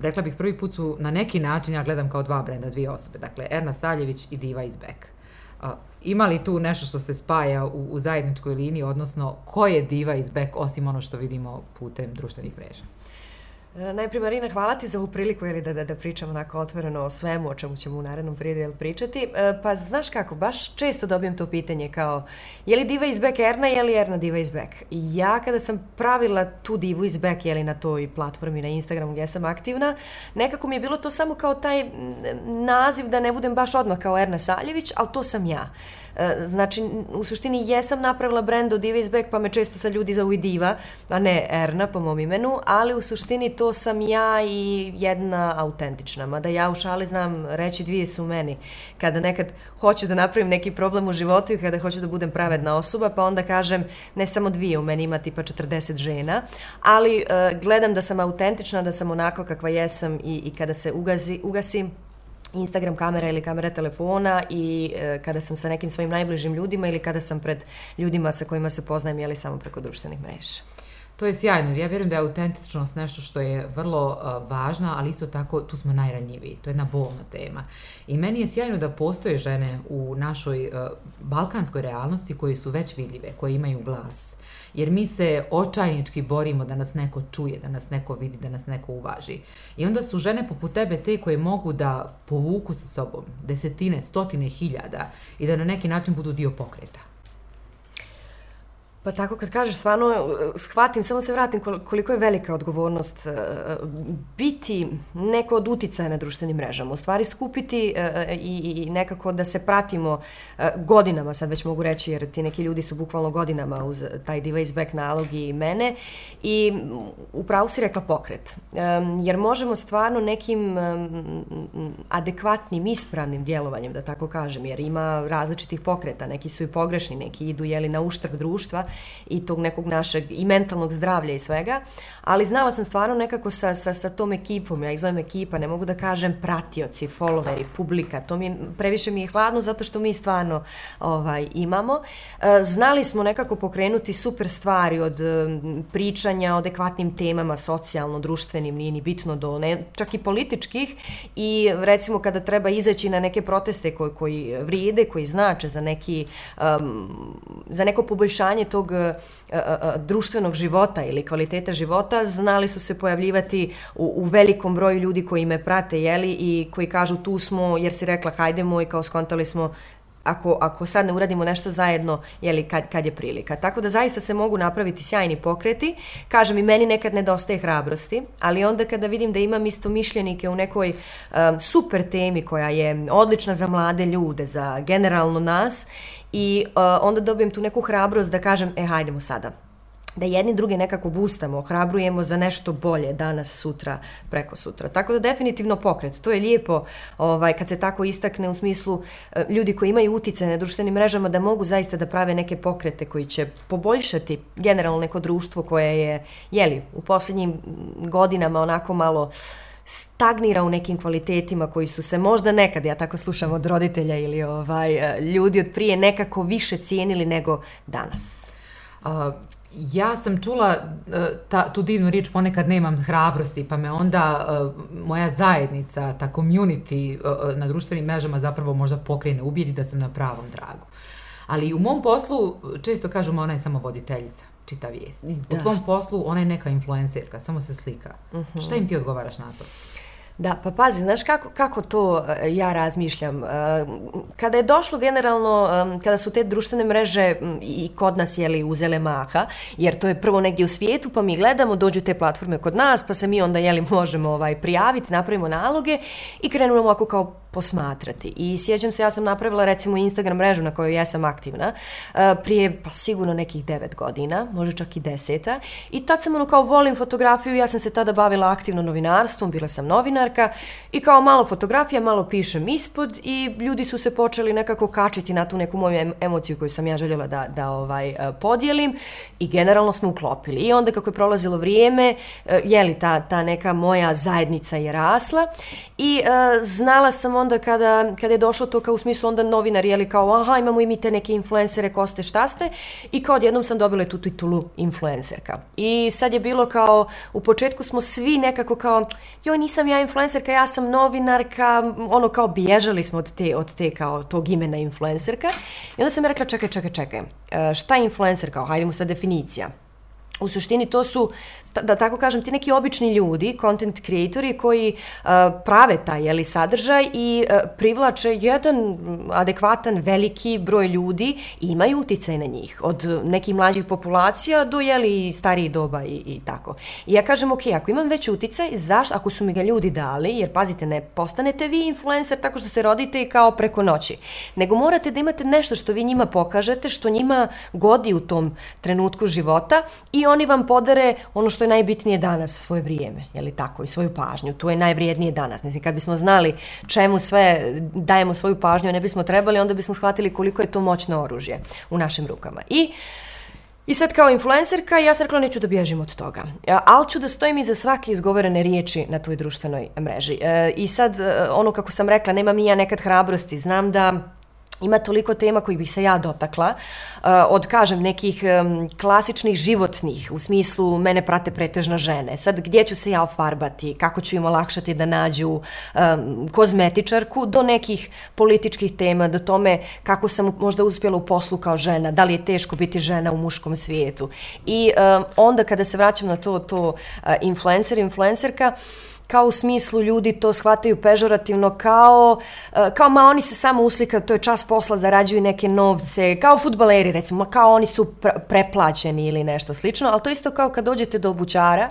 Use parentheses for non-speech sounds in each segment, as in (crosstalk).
rekla bih prvi put su na neki način, ja gledam kao dva brenda, dvije osobe, dakle Erna Saljević i Diva iz Beck. Ima li tu nešto što se spaja u, u zajedničkoj liniji, odnosno ko je Diva iz Beck, osim ono što vidimo putem društvenih mreža? Najprije Marina, hvala ti za ovu priliku jeli, da, da, da pričamo onako otvoreno o svemu o čemu ćemo u narednom periodu pričati. E, pa znaš kako, baš često dobijem to pitanje kao je li diva iz Bek Erna, je li Erna diva iz Bek? Ja kada sam pravila tu divu iz Bek, je li na toj platformi na Instagramu gdje sam aktivna, nekako mi je bilo to samo kao taj naziv da ne budem baš odmah kao Erna Saljević, ali to sam ja. E, znači, u suštini jesam napravila brend od Diva iz pa me često sa ljudi zovu i Diva, a ne Erna po mom imenu, ali u suštini to sam ja i jedna autentična. Mada ja u šali znam reći dvije su meni. Kada nekad hoću da napravim neki problem u životu i kada hoću da budem pravedna osoba, pa onda kažem ne samo dvije, u meni ima tipa 40 žena, ali uh, gledam da sam autentična, da sam onako kakva jesam i, i kada se ugazi, ugasim, Instagram kamera ili kamera telefona i e, kada sam sa nekim svojim najbližim ljudima ili kada sam pred ljudima sa kojima se poznajem jeli samo preko društvenih mreža. To je sjajno, ja vjerujem da je autentičnost nešto što je vrlo e, uh, važna, ali isto tako tu smo najranjiviji. To je jedna bolna tema. I meni je sjajno da postoje žene u našoj uh, balkanskoj realnosti koje su već vidljive, koje imaju glas. Jer mi se očajnički borimo da nas neko čuje, da nas neko vidi, da nas neko uvaži. I onda su žene poput tebe te koje mogu da povuku sa sobom desetine, stotine hiljada i da na neki način budu dio pokreta. Pa tako kad kažeš, stvarno e, shvatim, samo se vratim koliko je velika odgovornost e, biti neko od uticaja na društvenim mrežama. U stvari skupiti e, i nekako da se pratimo godinama, sad već mogu reći, jer ti neki ljudi su bukvalno godinama uz taj device back nalog i mene. I upravo si rekla pokret. Jer možemo stvarno nekim adekvatnim, ispravnim djelovanjem, da tako kažem, jer ima različitih pokreta. Neki su i pogrešni, neki idu jeli, na uštrb društva i tog nekog našeg i mentalnog zdravlja i svega, ali znala sam stvarno nekako sa, sa, sa tom ekipom, ja ih zovem ekipa, ne mogu da kažem pratioci, followeri, publika, to mi je, previše mi je hladno zato što mi stvarno ovaj, imamo. E, znali smo nekako pokrenuti super stvari od pričanja o adekvatnim temama, socijalno, društvenim, nije ni bitno do ne, čak i političkih i recimo kada treba izaći na neke proteste koji, koji vrijede, koji znače za neki um, za neko poboljšanje to tog a, a, društvenog života ili kvaliteta života, znali su se pojavljivati u, u velikom broju ljudi koji me prate, jeli, i koji kažu tu smo, jer si rekla hajdemo i kao skontali smo ako, ako sad ne uradimo nešto zajedno, jeli, kad, kad je prilika. Tako da zaista se mogu napraviti sjajni pokreti. Kažem, i meni nekad nedostaje hrabrosti, ali onda kada vidim da imam isto mišljenike u nekoj um, super temi koja je odlična za mlade ljude, za generalno nas, i uh, onda dobijem tu neku hrabrost da kažem, e, hajdemo sada, da jedni druge nekako bustamo, ohrabrujemo za nešto bolje danas, sutra, preko sutra. Tako da definitivno pokret. To je lijepo ovaj, kad se tako istakne u smislu eh, ljudi koji imaju utice na društvenim mrežama da mogu zaista da prave neke pokrete koji će poboljšati generalno neko društvo koje je jeli, u posljednjim godinama onako malo stagnira u nekim kvalitetima koji su se možda nekad, ja tako slušam od roditelja ili ovaj eh, ljudi od prije nekako više cijenili nego danas. A, Ja sam čula uh, ta, tu divnu riječ, ponekad nemam hrabrosti, pa me onda uh, moja zajednica, ta community uh, na društvenim mrežama zapravo možda pokrene, ubijedi da sam na pravom tragu. Ali u mom poslu često kažu ona je samo voditeljica, čita vijesti. Da. U tvom poslu ona je neka influencerka, samo se slika. Uh mhm. -huh. Šta im ti odgovaraš na to? Da, pa pazi, znaš kako, kako to e, ja razmišljam? E, kada je došlo generalno, e, kada su te društvene mreže i kod nas jeli uzele maha, jer to je prvo negdje u svijetu, pa mi gledamo, dođu te platforme kod nas, pa se mi onda jeli možemo ovaj prijaviti, napravimo naloge i krenemo ovako kao posmatrati. I sjećam se, ja sam napravila recimo Instagram mrežu na kojoj ja sam aktivna prije pa sigurno nekih 9 godina, može čak i deseta. I tad sam ono kao volim fotografiju, ja sam se tada bavila aktivno novinarstvom, bila sam novinar članaka i kao malo fotografija, malo pišem ispod i ljudi su se počeli nekako kačiti na tu neku moju emociju koju sam ja željela da, da ovaj, e, podijelim i generalno smo uklopili. I onda kako je prolazilo vrijeme, e, jeli ta, ta neka moja zajednica je rasla i uh, znala sam onda kada, kada je došlo to kao u smislu onda novinar, jeli kao aha imamo i mi te neke influencere, ko ste, šta ste i kao odjednom sam dobila tu titulu influencerka. I sad je bilo kao, u početku smo svi nekako kao, joj nisam ja influencerka, ja sam novinarka, ono kao bježali smo od te, od te kao tog imena influencerka. I onda sam rekla, čekaj, čekaj, čekaj, e, šta je influencer kao, hajdemo sa definicija. U suštini to su da tako kažem, ti neki obični ljudi, content creatori koji uh, prave taj jeli, sadržaj i uh, privlače jedan adekvatan veliki broj ljudi i imaju uticaj na njih. Od nekih mlađih populacija do jeli, starije doba i, i tako. I ja kažem, ok, ako imam već uticaj, zašto, ako su mi ga ljudi dali, jer pazite, ne postanete vi influencer tako što se rodite i kao preko noći, nego morate da imate nešto što vi njima pokažete, što njima godi u tom trenutku života i oni vam podare ono što što je najbitnije danas, svoje vrijeme, je li tako, i svoju pažnju. To je najvrijednije danas. Mislim, kad bismo znali čemu sve dajemo svoju pažnju, ne bismo trebali, onda bismo shvatili koliko je to moćno oružje u našim rukama. I I sad kao influencerka ja sam rekla neću da bježim od toga, e, ali ću da stojim iza svake izgovorene riječi na tvoj društvenoj mreži. E, I sad e, ono kako sam rekla, nema mi ja nekad hrabrosti, znam da ima toliko tema koji bih se ja dotakla, e, od, kažem, nekih klasičnih životnih, u smislu mene prate pretežno žene. Sad, gdje ću se ja ofarbati, kako ću im olakšati da nađu um, kozmetičarku, do nekih političkih tema, do tome kako sam možda uspjela u poslu kao žena, da li je teško biti žena u muškom svijetu. I um, onda kada se vraćam na to, to uh, influencer, influencerka, kao u smislu ljudi to shvataju pežorativno kao, e, kao ma oni se samo uslika, to je čas posla, zarađuju neke novce, kao futbaleri recimo, kao oni su preplaćeni ili nešto slično, ali to isto kao kad dođete do obućara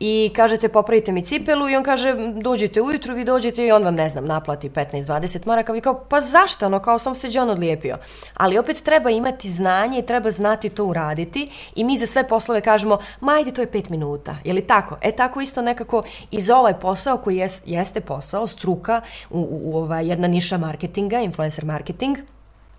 i kažete popravite mi cipelu i on kaže dođite ujutru, vi dođete i on vam ne znam naplati 15-20 maraka, vi kao pa zašto, ono kao sam se džon odlijepio. Ali opet treba imati znanje i treba znati to uraditi i mi za sve poslove kažemo ma ajde to je 5 minuta, je li tako? E tako isto nekako iz ovaj ovaj posao koji jes, jeste posao, struka, u, u, u ovaj, jedna niša marketinga, influencer marketing,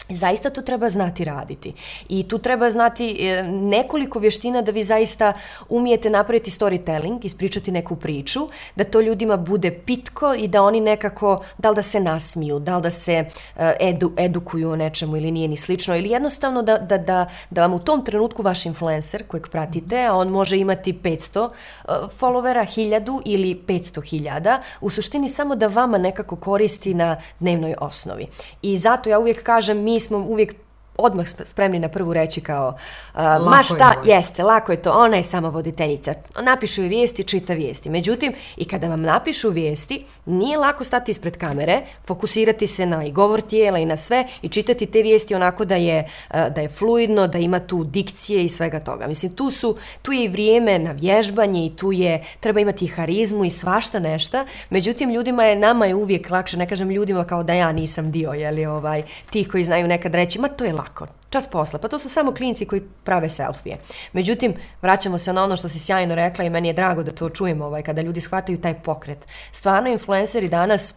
Zaista to treba znati raditi. I tu treba znati e, nekoliko vještina da vi zaista umijete napraviti storytelling, ispričati neku priču, da to ljudima bude pitko i da oni nekako, da li da se nasmiju, da li da se e, edu, edukuju o nečemu ili nije ni slično, ili jednostavno da, da, da, da vam u tom trenutku vaš influencer kojeg pratite, a on može imati 500 e, followera, 1000 ili 500 hiljada, u suštini samo da vama nekako koristi na dnevnoj osnovi. I zato ja uvijek kažem, mi smo uvijek odmah spremni na prvu reći kao uh, ma šta, je jeste, lako je to, ona je samo voditeljica. Napišu joj vijesti, čita vijesti. Međutim, i kada vam napišu vijesti, nije lako stati ispred kamere, fokusirati se na i govor tijela i na sve i čitati te vijesti onako da je, uh, da je fluidno, da ima tu dikcije i svega toga. Mislim, tu, su, tu je i vrijeme na vježbanje i tu je, treba imati harizmu i svašta nešta. Međutim, ljudima je, nama je uvijek lakše, ne kažem ljudima kao da ja nisam dio, jeli, ovaj, tih koji znaju nekad reći, ma to je lako, čas posla. Pa to su samo klinci koji prave selfije. Međutim, vraćamo se na ono što si sjajno rekla i meni je drago da to čujemo ovaj, kada ljudi shvataju taj pokret. Stvarno, influenceri danas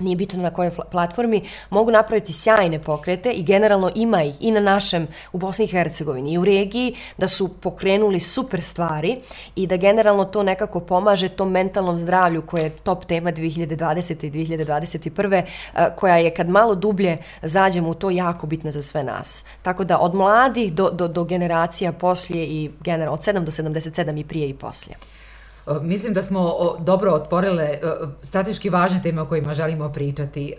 nije bitno na kojoj platformi, mogu napraviti sjajne pokrete i generalno ima ih i na našem, u Bosni i Hercegovini i u regiji, da su pokrenuli super stvari i da generalno to nekako pomaže tom mentalnom zdravlju koje je top tema 2020. i 2021. Eh, koja je kad malo dublje zađemo u to jako bitna za sve nas. Tako da od mladih do, do, do generacija poslije i generalno od 7 do 77 i prije i poslije. Mislim da smo dobro otvorile strateški važne teme o kojima želimo pričati.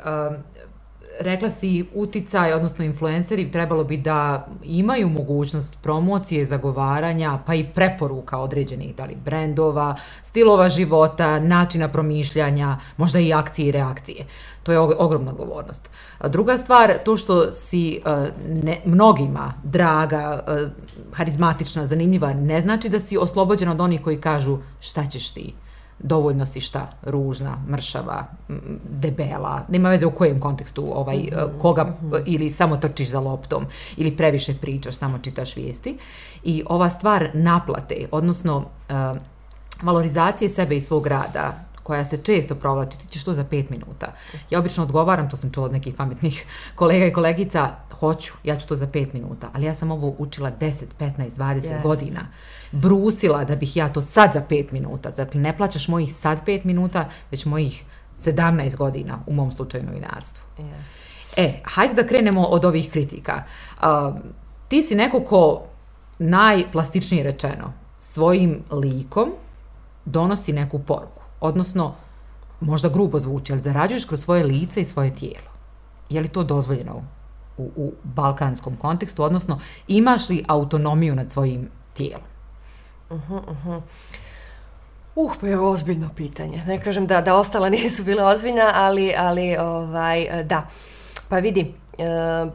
Rekla si uticaj, odnosno influenceri, trebalo bi da imaju mogućnost promocije, zagovaranja, pa i preporuka određenih da li brendova, stilova života, načina promišljanja, možda i akcije i reakcije. To je ogromna odgovornost. Druga stvar, to što si uh, ne, mnogima draga, uh, harizmatična, zanimljiva, ne znači da si oslobođena od onih koji kažu šta ćeš ti dovoljno si šta, ružna, mršava, debela, nema veze u kojem kontekstu ovaj, mm -hmm. koga mm -hmm. ili samo trčiš za loptom ili previše pričaš, samo čitaš vijesti. I ova stvar naplate, odnosno uh, valorizacije sebe i svog rada, koja se često provlači, ti ćeš to za pet minuta. Ja obično odgovaram, to sam čula od nekih pametnih (laughs) kolega i kolegica, hoću, ja ću to za pet minuta, ali ja sam ovo učila 10, 15, 20 yes. godina. Brusila da bih ja to sad za pet minuta. Dakle, ne plaćaš mojih sad pet minuta, već mojih 17 godina u mom slučaju novinarstvu. Yes. E, hajde da krenemo od ovih kritika. Uh, ti si neko ko najplastičnije rečeno svojim likom donosi neku poruku. Odnosno, možda grubo zvuči, ali zarađuješ kroz svoje lice i svoje tijelo. Je li to dozvoljeno u, u balkanskom kontekstu? Odnosno, imaš li autonomiju nad svojim tijelom? Uh -huh, uh -huh. Uh, pa je ozbiljno pitanje. Ne kažem da, da ostala (laughs) nisu bile ozbiljna, ali, ali ovaj, da. Pa vidi, uh,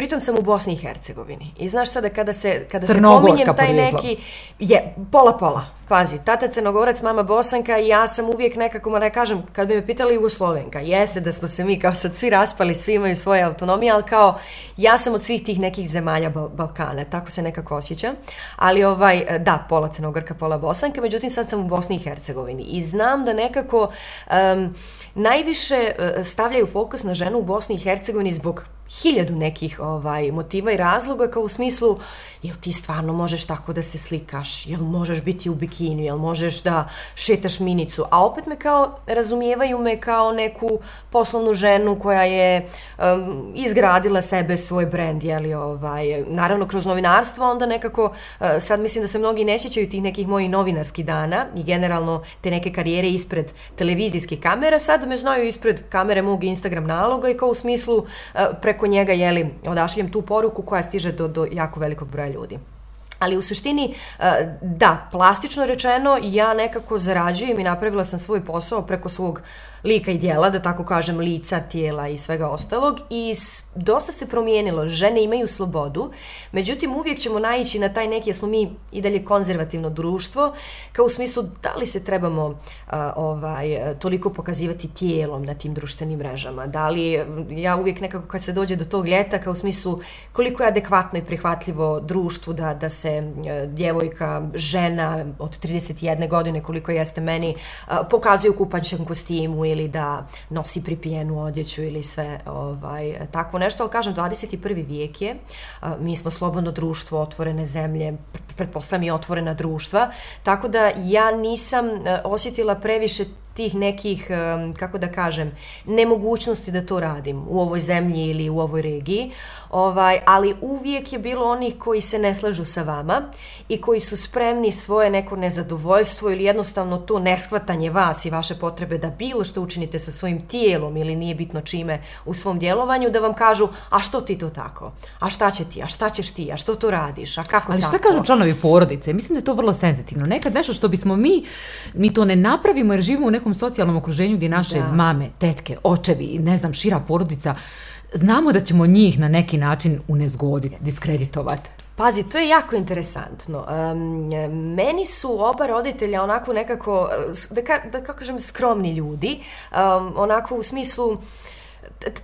Pritom sam u Bosni i Hercegovini. I znaš sada kada se kada se pominjem taj neki je pola pola. Pazi, tata Crnogorac, mama Bosanka i ja sam uvijek nekako, da kažem, kad bi me pitali Jugoslovenka, jeste da smo se mi kao sad svi raspali, svi imaju svoje autonomije, ali kao ja sam od svih tih nekih zemalja Bal Balkana, tako se nekako osjećam. Ali ovaj, da, pola Crnogorka, pola Bosanka, međutim sad sam u Bosni i Hercegovini i znam da nekako um, najviše uh, stavljaju fokus na ženu u Bosni i Hercegovini zbog hiljadu nekih ovaj motiva i razloga kao u smislu jel ti stvarno možeš tako da se slikaš, jel možeš biti u bikini, jel možeš da šetaš minicu, a opet me kao razumijevaju me kao neku poslovnu ženu koja je um, izgradila sebe svoj brend, jel ovaj, naravno kroz novinarstvo, onda nekako uh, sad mislim da se mnogi ne sjećaju tih nekih mojih novinarskih dana i generalno te neke karijere ispred televizijskih kamera, sad me znaju ispred kamere mog Instagram naloga i kao u smislu uh, preko njega, jeli, odašljem tu poruku koja stiže do, do jako velikog broja ljudi. Ali u suštini, e, da, plastično rečeno, ja nekako zarađujem i napravila sam svoj posao preko svog lika i dijela, da tako kažem, lica, tijela i svega ostalog i dosta se promijenilo, žene imaju slobodu, međutim uvijek ćemo naići na taj neki, jer smo mi i dalje konzervativno društvo, kao u smislu da li se trebamo e, ovaj, toliko pokazivati tijelom na tim društvenim mrežama, da li, ja uvijek nekako kad se dođe do tog ljeta, kao u smislu koliko je adekvatno i prihvatljivo društvu da, da se se e, djevojka, žena od 31 godine, koliko jeste meni, e, pokazuje u kupaćem kostimu ili da nosi pripijenu odjeću ili sve ovaj, takvo nešto, ali kažem, 21. vijek je, e, mi smo slobodno društvo, otvorene zemlje, pretpostavljam i otvorena društva, tako da ja nisam osjetila previše tih nekih, kako da kažem, nemogućnosti da to radim u ovoj zemlji ili u ovoj regiji, ovaj, ali uvijek je bilo onih koji se ne slažu sa vama i koji su spremni svoje neko nezadovoljstvo ili jednostavno to neshvatanje vas i vaše potrebe da bilo što učinite sa svojim tijelom ili nije bitno čime u svom djelovanju, da vam kažu, a što ti to tako? A šta će ti? A šta ćeš ti? A što to radiš? A kako Ali šta kažu članovi porodice? Mislim da je to vrlo senzitivno. Nekad nešto što bismo mi, mi to ne napravimo jer živimo u nekom socijalnom okruženju gdje naše da. mame, tetke, očevi, ne znam, šira porodica, znamo da ćemo njih na neki način unezgoditi, diskreditovati. Pazi, to je jako interesantno. Um, meni su oba roditelja onako nekako, da, ka, da kako kažem, skromni ljudi. Um, onako u smislu, uh,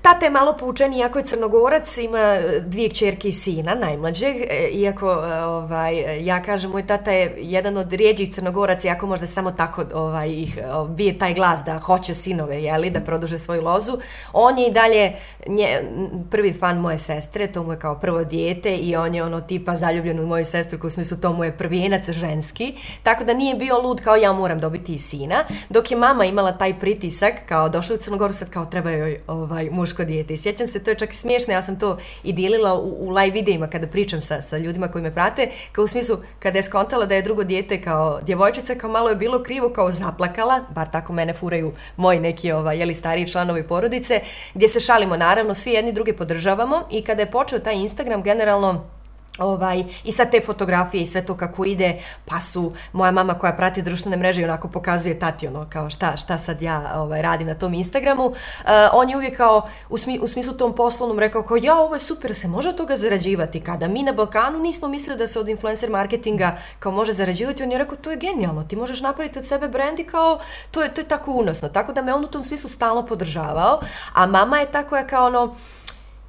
Tata je malo poučen, iako je crnogorac, ima e, dvije čerke i sina, najmlađeg, e, iako e, ovaj, ja kažem, moj tata je jedan od rijeđih crnogoraca, iako možda samo tako ovaj, ih bije taj glas da hoće sinove, jeli, da produže svoju lozu. On je i dalje nje, prvi fan moje sestre, to mu je kao prvo dijete i on je ono tipa zaljubljen u moju sestru, u smislu to mu je prvijenac ženski, tako da nije bio lud kao ja moram dobiti i sina, dok je mama imala taj pritisak, kao došla u Crnogoru, sad kao treba joj ovaj, ovaj, muško dijete. I sjećam se, to je čak smiješno, ja sam to i dilila u, u live videima kada pričam sa, sa ljudima koji me prate, kao u smislu, kada je skontala da je drugo dijete kao djevojčica, kao malo je bilo krivo, kao zaplakala, bar tako mene furaju moji neki ovaj, jeli, stariji članovi porodice, gdje se šalimo, naravno, svi jedni druge podržavamo i kada je počeo taj Instagram, generalno, Ovaj, I sad te fotografije i sve to kako ide, pa su moja mama koja prati društvene mreže i onako pokazuje tati ono kao šta, šta sad ja ovaj, radim na tom Instagramu. Uh, on je uvijek kao u, smi, u smislu tom poslovnom rekao kao ja ovo je super, se može od toga zarađivati. Kada mi na Balkanu nismo mislili da se od influencer marketinga kao može zarađivati, on je rekao to je genijalno, ti možeš napraviti od sebe brand i kao to je, to je tako unosno. Tako da me on u tom smislu stalno podržavao, a mama je tako je kao ono,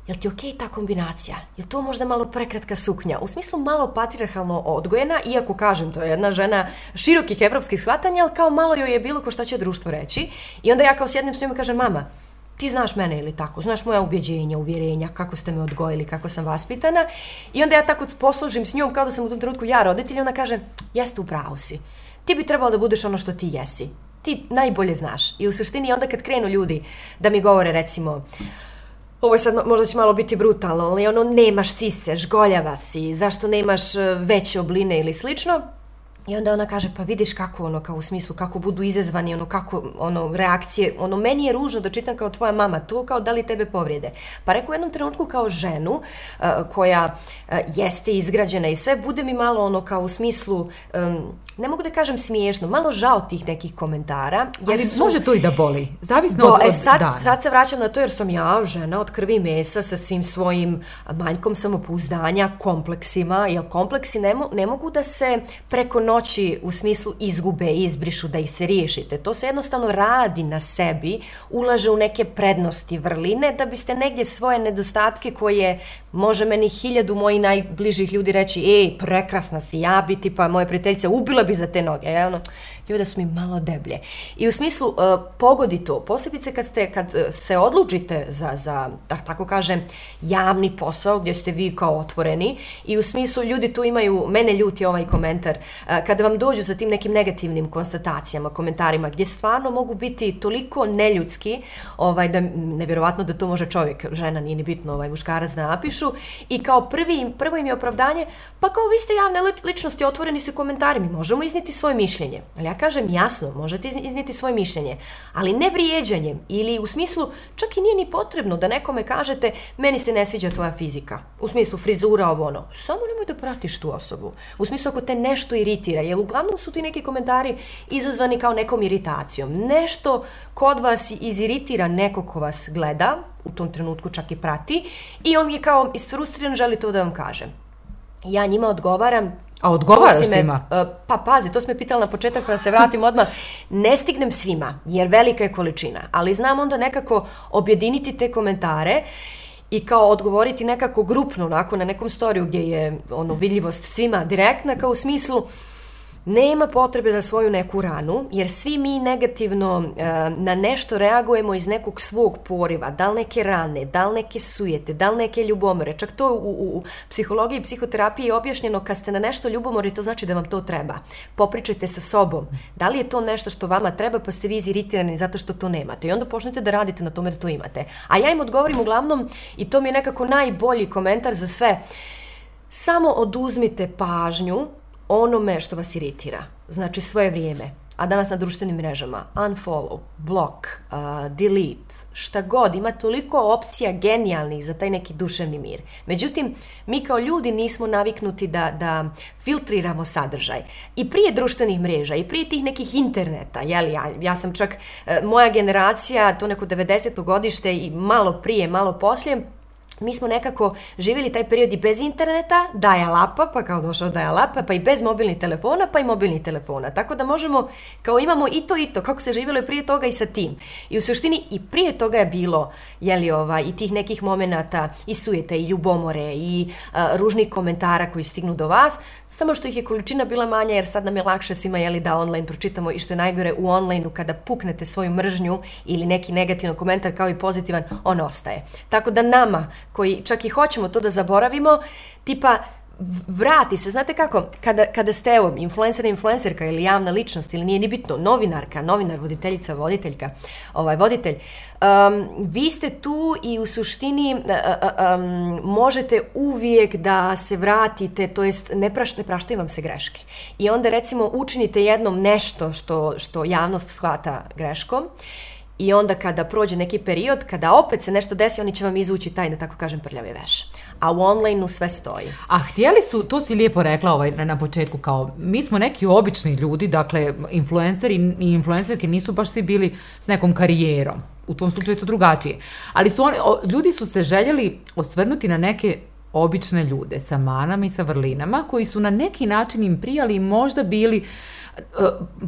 jel ti okej okay ta kombinacija? Je to možda malo prekratka suknja? U smislu malo patriarhalno odgojena, iako kažem, to je jedna žena širokih evropskih shvatanja, ali kao malo joj je bilo ko šta će društvo reći. I onda ja kao sjednem s njom i kažem, mama, ti znaš mene ili tako, znaš moja ubjeđenja, uvjerenja, kako ste me odgojili, kako sam vaspitana. I onda ja tako poslužim s njom kao da sam u tom trenutku ja roditelj i ona kaže, jeste u pravu si. Ti bi trebalo da budeš ono što ti jesi. Ti najbolje znaš. I u suštini onda kad krenu ljudi da mi govore recimo, ovo je sad možda će malo biti brutalno, ali ono nemaš sise, žgoljava si, zašto nemaš e, veće obline ili slično, I onda ona kaže, pa vidiš kako ono, kao u smislu, kako budu izazvani, ono, kako, ono, reakcije, ono, meni je ružno da čitam kao tvoja mama to, kao da li tebe povrijede. Pa rekao u jednom trenutku kao ženu, uh, koja uh, jeste izgrađena i sve, bude mi malo, ono, kao u smislu, um, ne mogu da kažem smiješno, malo žao tih nekih komentara. Jer Ali su, može to i da boli, zavisno bo, od, od e, sad, dana. Sad se vraćam na to jer sam ja žena od krvi mesa sa svim svojim manjkom samopouzdanja, kompleksima, jer kompleksi ne, mo, ne mogu da se preko noći noći u smislu izgube, izbrišu, da ih se riješite. To se jednostavno radi na sebi, ulaže u neke prednosti vrline, da biste negdje svoje nedostatke koje može meni hiljadu mojih najbližih ljudi reći, ej, prekrasna si ja biti, pa moje prijateljice ubila bi za te noge. Ja, ono, joj da su mi malo deblje. I u smislu, uh, pogodi to, posebice kad, ste, kad e, se odlučite za, za, da tako kažem, javni posao gdje ste vi kao otvoreni i u smislu, ljudi tu imaju, mene ljuti ovaj komentar, e, uh, kada vam dođu sa tim nekim negativnim konstatacijama, komentarima, gdje stvarno mogu biti toliko neljudski, ovaj, da nevjerovatno da to može čovjek, žena nije ni bitno, ovaj, muškarac da napišu, i kao prvi, prvo im je opravdanje, pa kao vi ste javne ličnosti, otvoreni su komentari, mi možemo izniti svoje mišljenje. Ali ja kažem jasno, možete izniti svoje mišljenje, ali ne vrijeđanjem ili u smislu čak i nije ni potrebno da nekome kažete meni se ne sviđa tvoja fizika. U smislu frizura ovo ono. Samo nemoj da pratiš tu osobu. U smislu ako te nešto iritira, jer uglavnom su ti neki komentari izazvani kao nekom iritacijom. Nešto kod vas iziritira neko ko vas gleda, u tom trenutku čak i prati, i on je kao isfrustriran, želi to da vam kažem. Ja njima odgovaram, A odgovaraš svima? Uh, pa pazi, to smo me pitali na početak, pa da se vratim odmah. Ne stignem svima, jer velika je količina, ali znam onda nekako objediniti te komentare i kao odgovoriti nekako grupno, onako na nekom storiju gdje je ono vidljivost svima direktna, kao u smislu, uh, nema potrebe za svoju neku ranu, jer svi mi negativno e, na nešto reagujemo iz nekog svog poriva, da li neke rane, da li neke sujete, da li neke ljubomore. Čak to u, u, u psihologiji i psihoterapiji je objašnjeno kad ste na nešto ljubomori, to znači da vam to treba. Popričajte sa sobom. Da li je to nešto što vama treba, pa ste vi iziritirani zato što to nemate. I onda počnete da radite na tome da to imate. A ja im odgovorim uglavnom, i to mi je nekako najbolji komentar za sve, samo oduzmite pažnju onome što vas iritira. Znači svoje vrijeme. A danas na društvenim mrežama, unfollow, block, uh, delete, šta god, ima toliko opcija genijalnih za taj neki duševni mir. Međutim, mi kao ljudi nismo naviknuti da, da filtriramo sadržaj. I prije društvenih mreža, i prije tih nekih interneta, jeli, ja, ja sam čak, uh, moja generacija, to neko 90. godište i malo prije, malo poslije, mi smo nekako živjeli taj period i bez interneta, daja lapa, pa kao došao daja lapa, pa i bez mobilnih telefona, pa i mobilnih telefona. Tako da možemo, kao imamo i to i to, kako se živjelo prije toga i sa tim. I u suštini i prije toga je bilo, jeli ova, i tih nekih momenata, i sujete, i ljubomore, i a, ružnih komentara koji stignu do vas, samo što ih je količina bila manja, jer sad nam je lakše svima, jeli, da online pročitamo i što je najgore u onlineu, kada puknete svoju mržnju ili neki negativan komentar kao i pozitivan, on ostaje. Tako da nama, koji čak i hoćemo to da zaboravimo, tipa vrati se, znate kako, kada, kada ste evo, influencer, influencerka ili javna ličnost ili nije ni bitno, novinarka, novinar, voditeljica, voditeljka, ovaj, voditelj, um, vi ste tu i u suštini uh, uh, um, možete uvijek da se vratite, to jest ne, praš, ne praštaju vam se greške. I onda recimo učinite jednom nešto što, što javnost shvata greškom, I onda kada prođe neki period, kada opet se nešto desi, oni će vam izvući taj, da tako kažem, prljavi veš. A u online-u sve stoji. A htjeli su, to si lijepo rekla ovaj, na, na početku, kao mi smo neki obični ljudi, dakle, influenceri i influencerke nisu baš svi bili s nekom karijerom. U tom slučaju je to drugačije. Ali su oni, o, ljudi su se željeli osvrnuti na neke obične ljude sa manama i sa vrlinama koji su na neki način im prijali i možda bili e,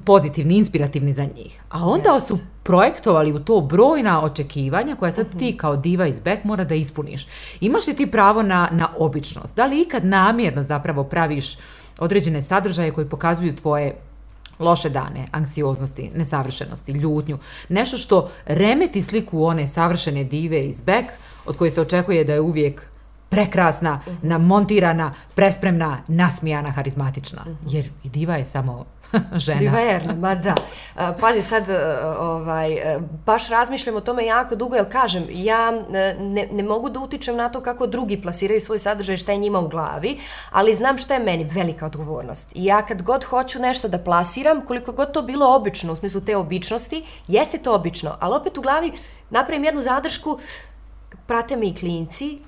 pozitivni, inspirativni za njih. A onda yes. su projektovali u to brojna očekivanja koja sad ti kao diva iz back mora da ispuniš. Imaš li ti pravo na, na običnost? Da li ikad namjerno zapravo praviš određene sadržaje koji pokazuju tvoje loše dane, anksioznosti, nesavršenosti, ljutnju, nešto što remeti sliku one savršene dive iz back, od koje se očekuje da je uvijek prekrasna, namontirana, prespremna, nasmijana, harizmatična. Jer i diva je samo (laughs) žena. Diva je, ma da. Pazi, sad ovaj, baš razmišljam o tome jako dugo, jer kažem, ja ne, ne mogu da utičem na to kako drugi plasiraju svoj sadržaj, šta je njima u glavi, ali znam šta je meni velika odgovornost. I ja kad god hoću nešto da plasiram, koliko god to bilo obično, u smislu te običnosti, jeste to obično, ali opet u glavi napravim jednu zadršku, prate me i klinci,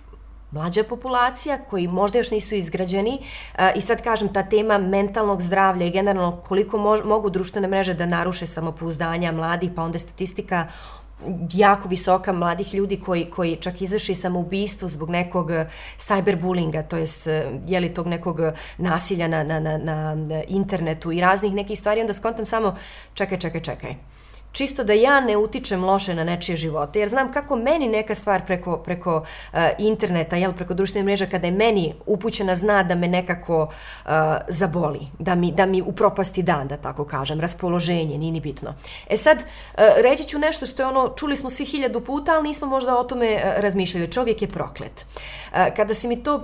mlađa populacija koji možda još nisu izgrađeni e, i sad kažem ta tema mentalnog zdravlja i generalno koliko mož, mogu društvene mreže da naruše samopouzdanja mladih pa onda statistika jako visoka mladih ljudi koji, koji čak izvrši samoubistvo zbog nekog eh, cyberbullinga, to jest eh, je li tog nekog nasilja na, na, na, na internetu i raznih nekih stvari, onda skontam samo čekaj, čekaj, čekaj čisto da ja ne utičem loše na nečije živote, jer znam kako meni neka stvar preko, preko uh, interneta, jel, preko društvene mreže, kada je meni upućena zna da me nekako uh, zaboli, da mi, da mi upropasti dan, da tako kažem, raspoloženje, nije ni bitno. E sad, uh, reći ću nešto što je ono, čuli smo svi hiljadu puta, ali nismo možda o tome uh, razmišljali. Čovjek je proklet. Uh, kada si mi to uh,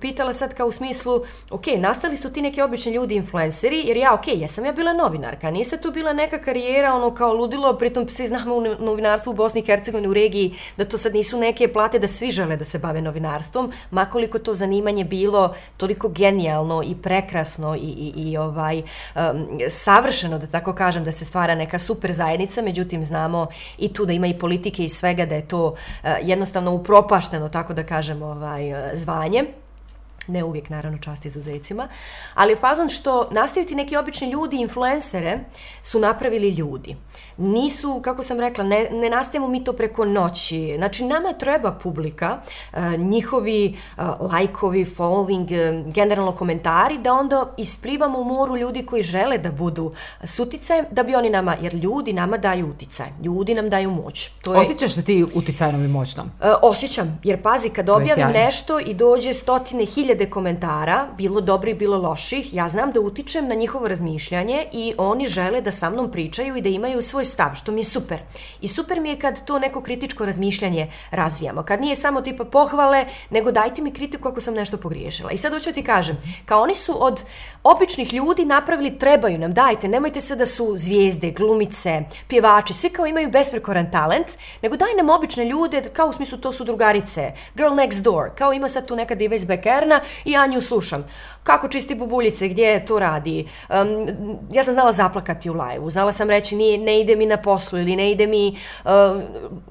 pitala sad kao u smislu, ok, nastali su ti neki obični ljudi influenceri, jer ja, ok, jesam ja bila novinarka, nije se tu bila neka karijera, ono kao ludilo, pritom svi znamo u novinarstvu u Bosni i Hercegovini u regiji da to sad nisu neke plate da svi žele da se bave novinarstvom, makoliko to zanimanje bilo toliko genijalno i prekrasno i, i, i ovaj um, savršeno, da tako kažem, da se stvara neka super zajednica, međutim znamo i tu da ima i politike i svega, da je to uh, jednostavno upropašteno, tako da kažem, ovaj, eh, zvanje ne uvijek naravno časti za zecima, ali fazon što nastaviti neki obični ljudi, influencere, su napravili ljudi. Nisu, kako sam rekla, ne, ne nastavimo mi to preko noći. Znači, nama treba publika, uh, njihovi uh, lajkovi, following, uh, generalno komentari, da onda isplivamo u moru ljudi koji žele da budu s uticajem, da bi oni nama, jer ljudi nama daju uticaj, ljudi nam daju moć. To je, Osjećaš se ti uticajnom i moćnom? Osjećam, jer pazi, kad objavim nešto i dođe stotine, hiljade komentara, bilo dobri, bilo loših, ja znam da utičem na njihovo razmišljanje i oni žele da sa mnom pričaju i da imaju svoj stav, što mi je super. I super mi je kad to neko kritičko razmišljanje razvijamo. Kad nije samo tipa pohvale, nego dajte mi kritiku ako sam nešto pogriješila. I sad hoću ti kažem, kao oni su od običnih ljudi napravili trebaju nam, dajte, nemojte se da su zvijezde, glumice, pjevači, svi kao imaju besprekoran talent, nego daj nam obične ljude, kao u smislu to su drugarice, girl next door, kao ima sad tu neka diva iz Bekerna i ja nju slušam. Kako čisti bubuljice, gdje to radi? Um, ja sam znala zaplakati u live. znala sam reći nije, ne ide mi na poslu ili ne ide mi uh,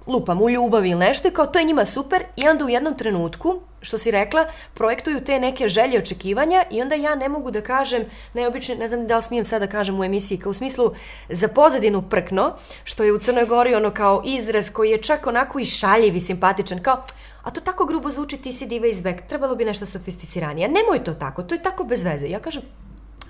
lupam u ljubavi ili nešto i kao to je njima super i onda u jednom trenutku što si rekla, projektuju te neke želje očekivanja i onda ja ne mogu da kažem, neobično, ne znam da li smijem sada da kažem u emisiji, kao u smislu za pozadinu prkno, što je u Crnoj Gori ono kao izraz koji je čak onako i šaljiv i simpatičan, kao a to tako grubo zvuči, ti si diva iz back, trebalo bi nešto sofisticiranije. Nemoj to tako, to je tako bez veze. Ja kažem,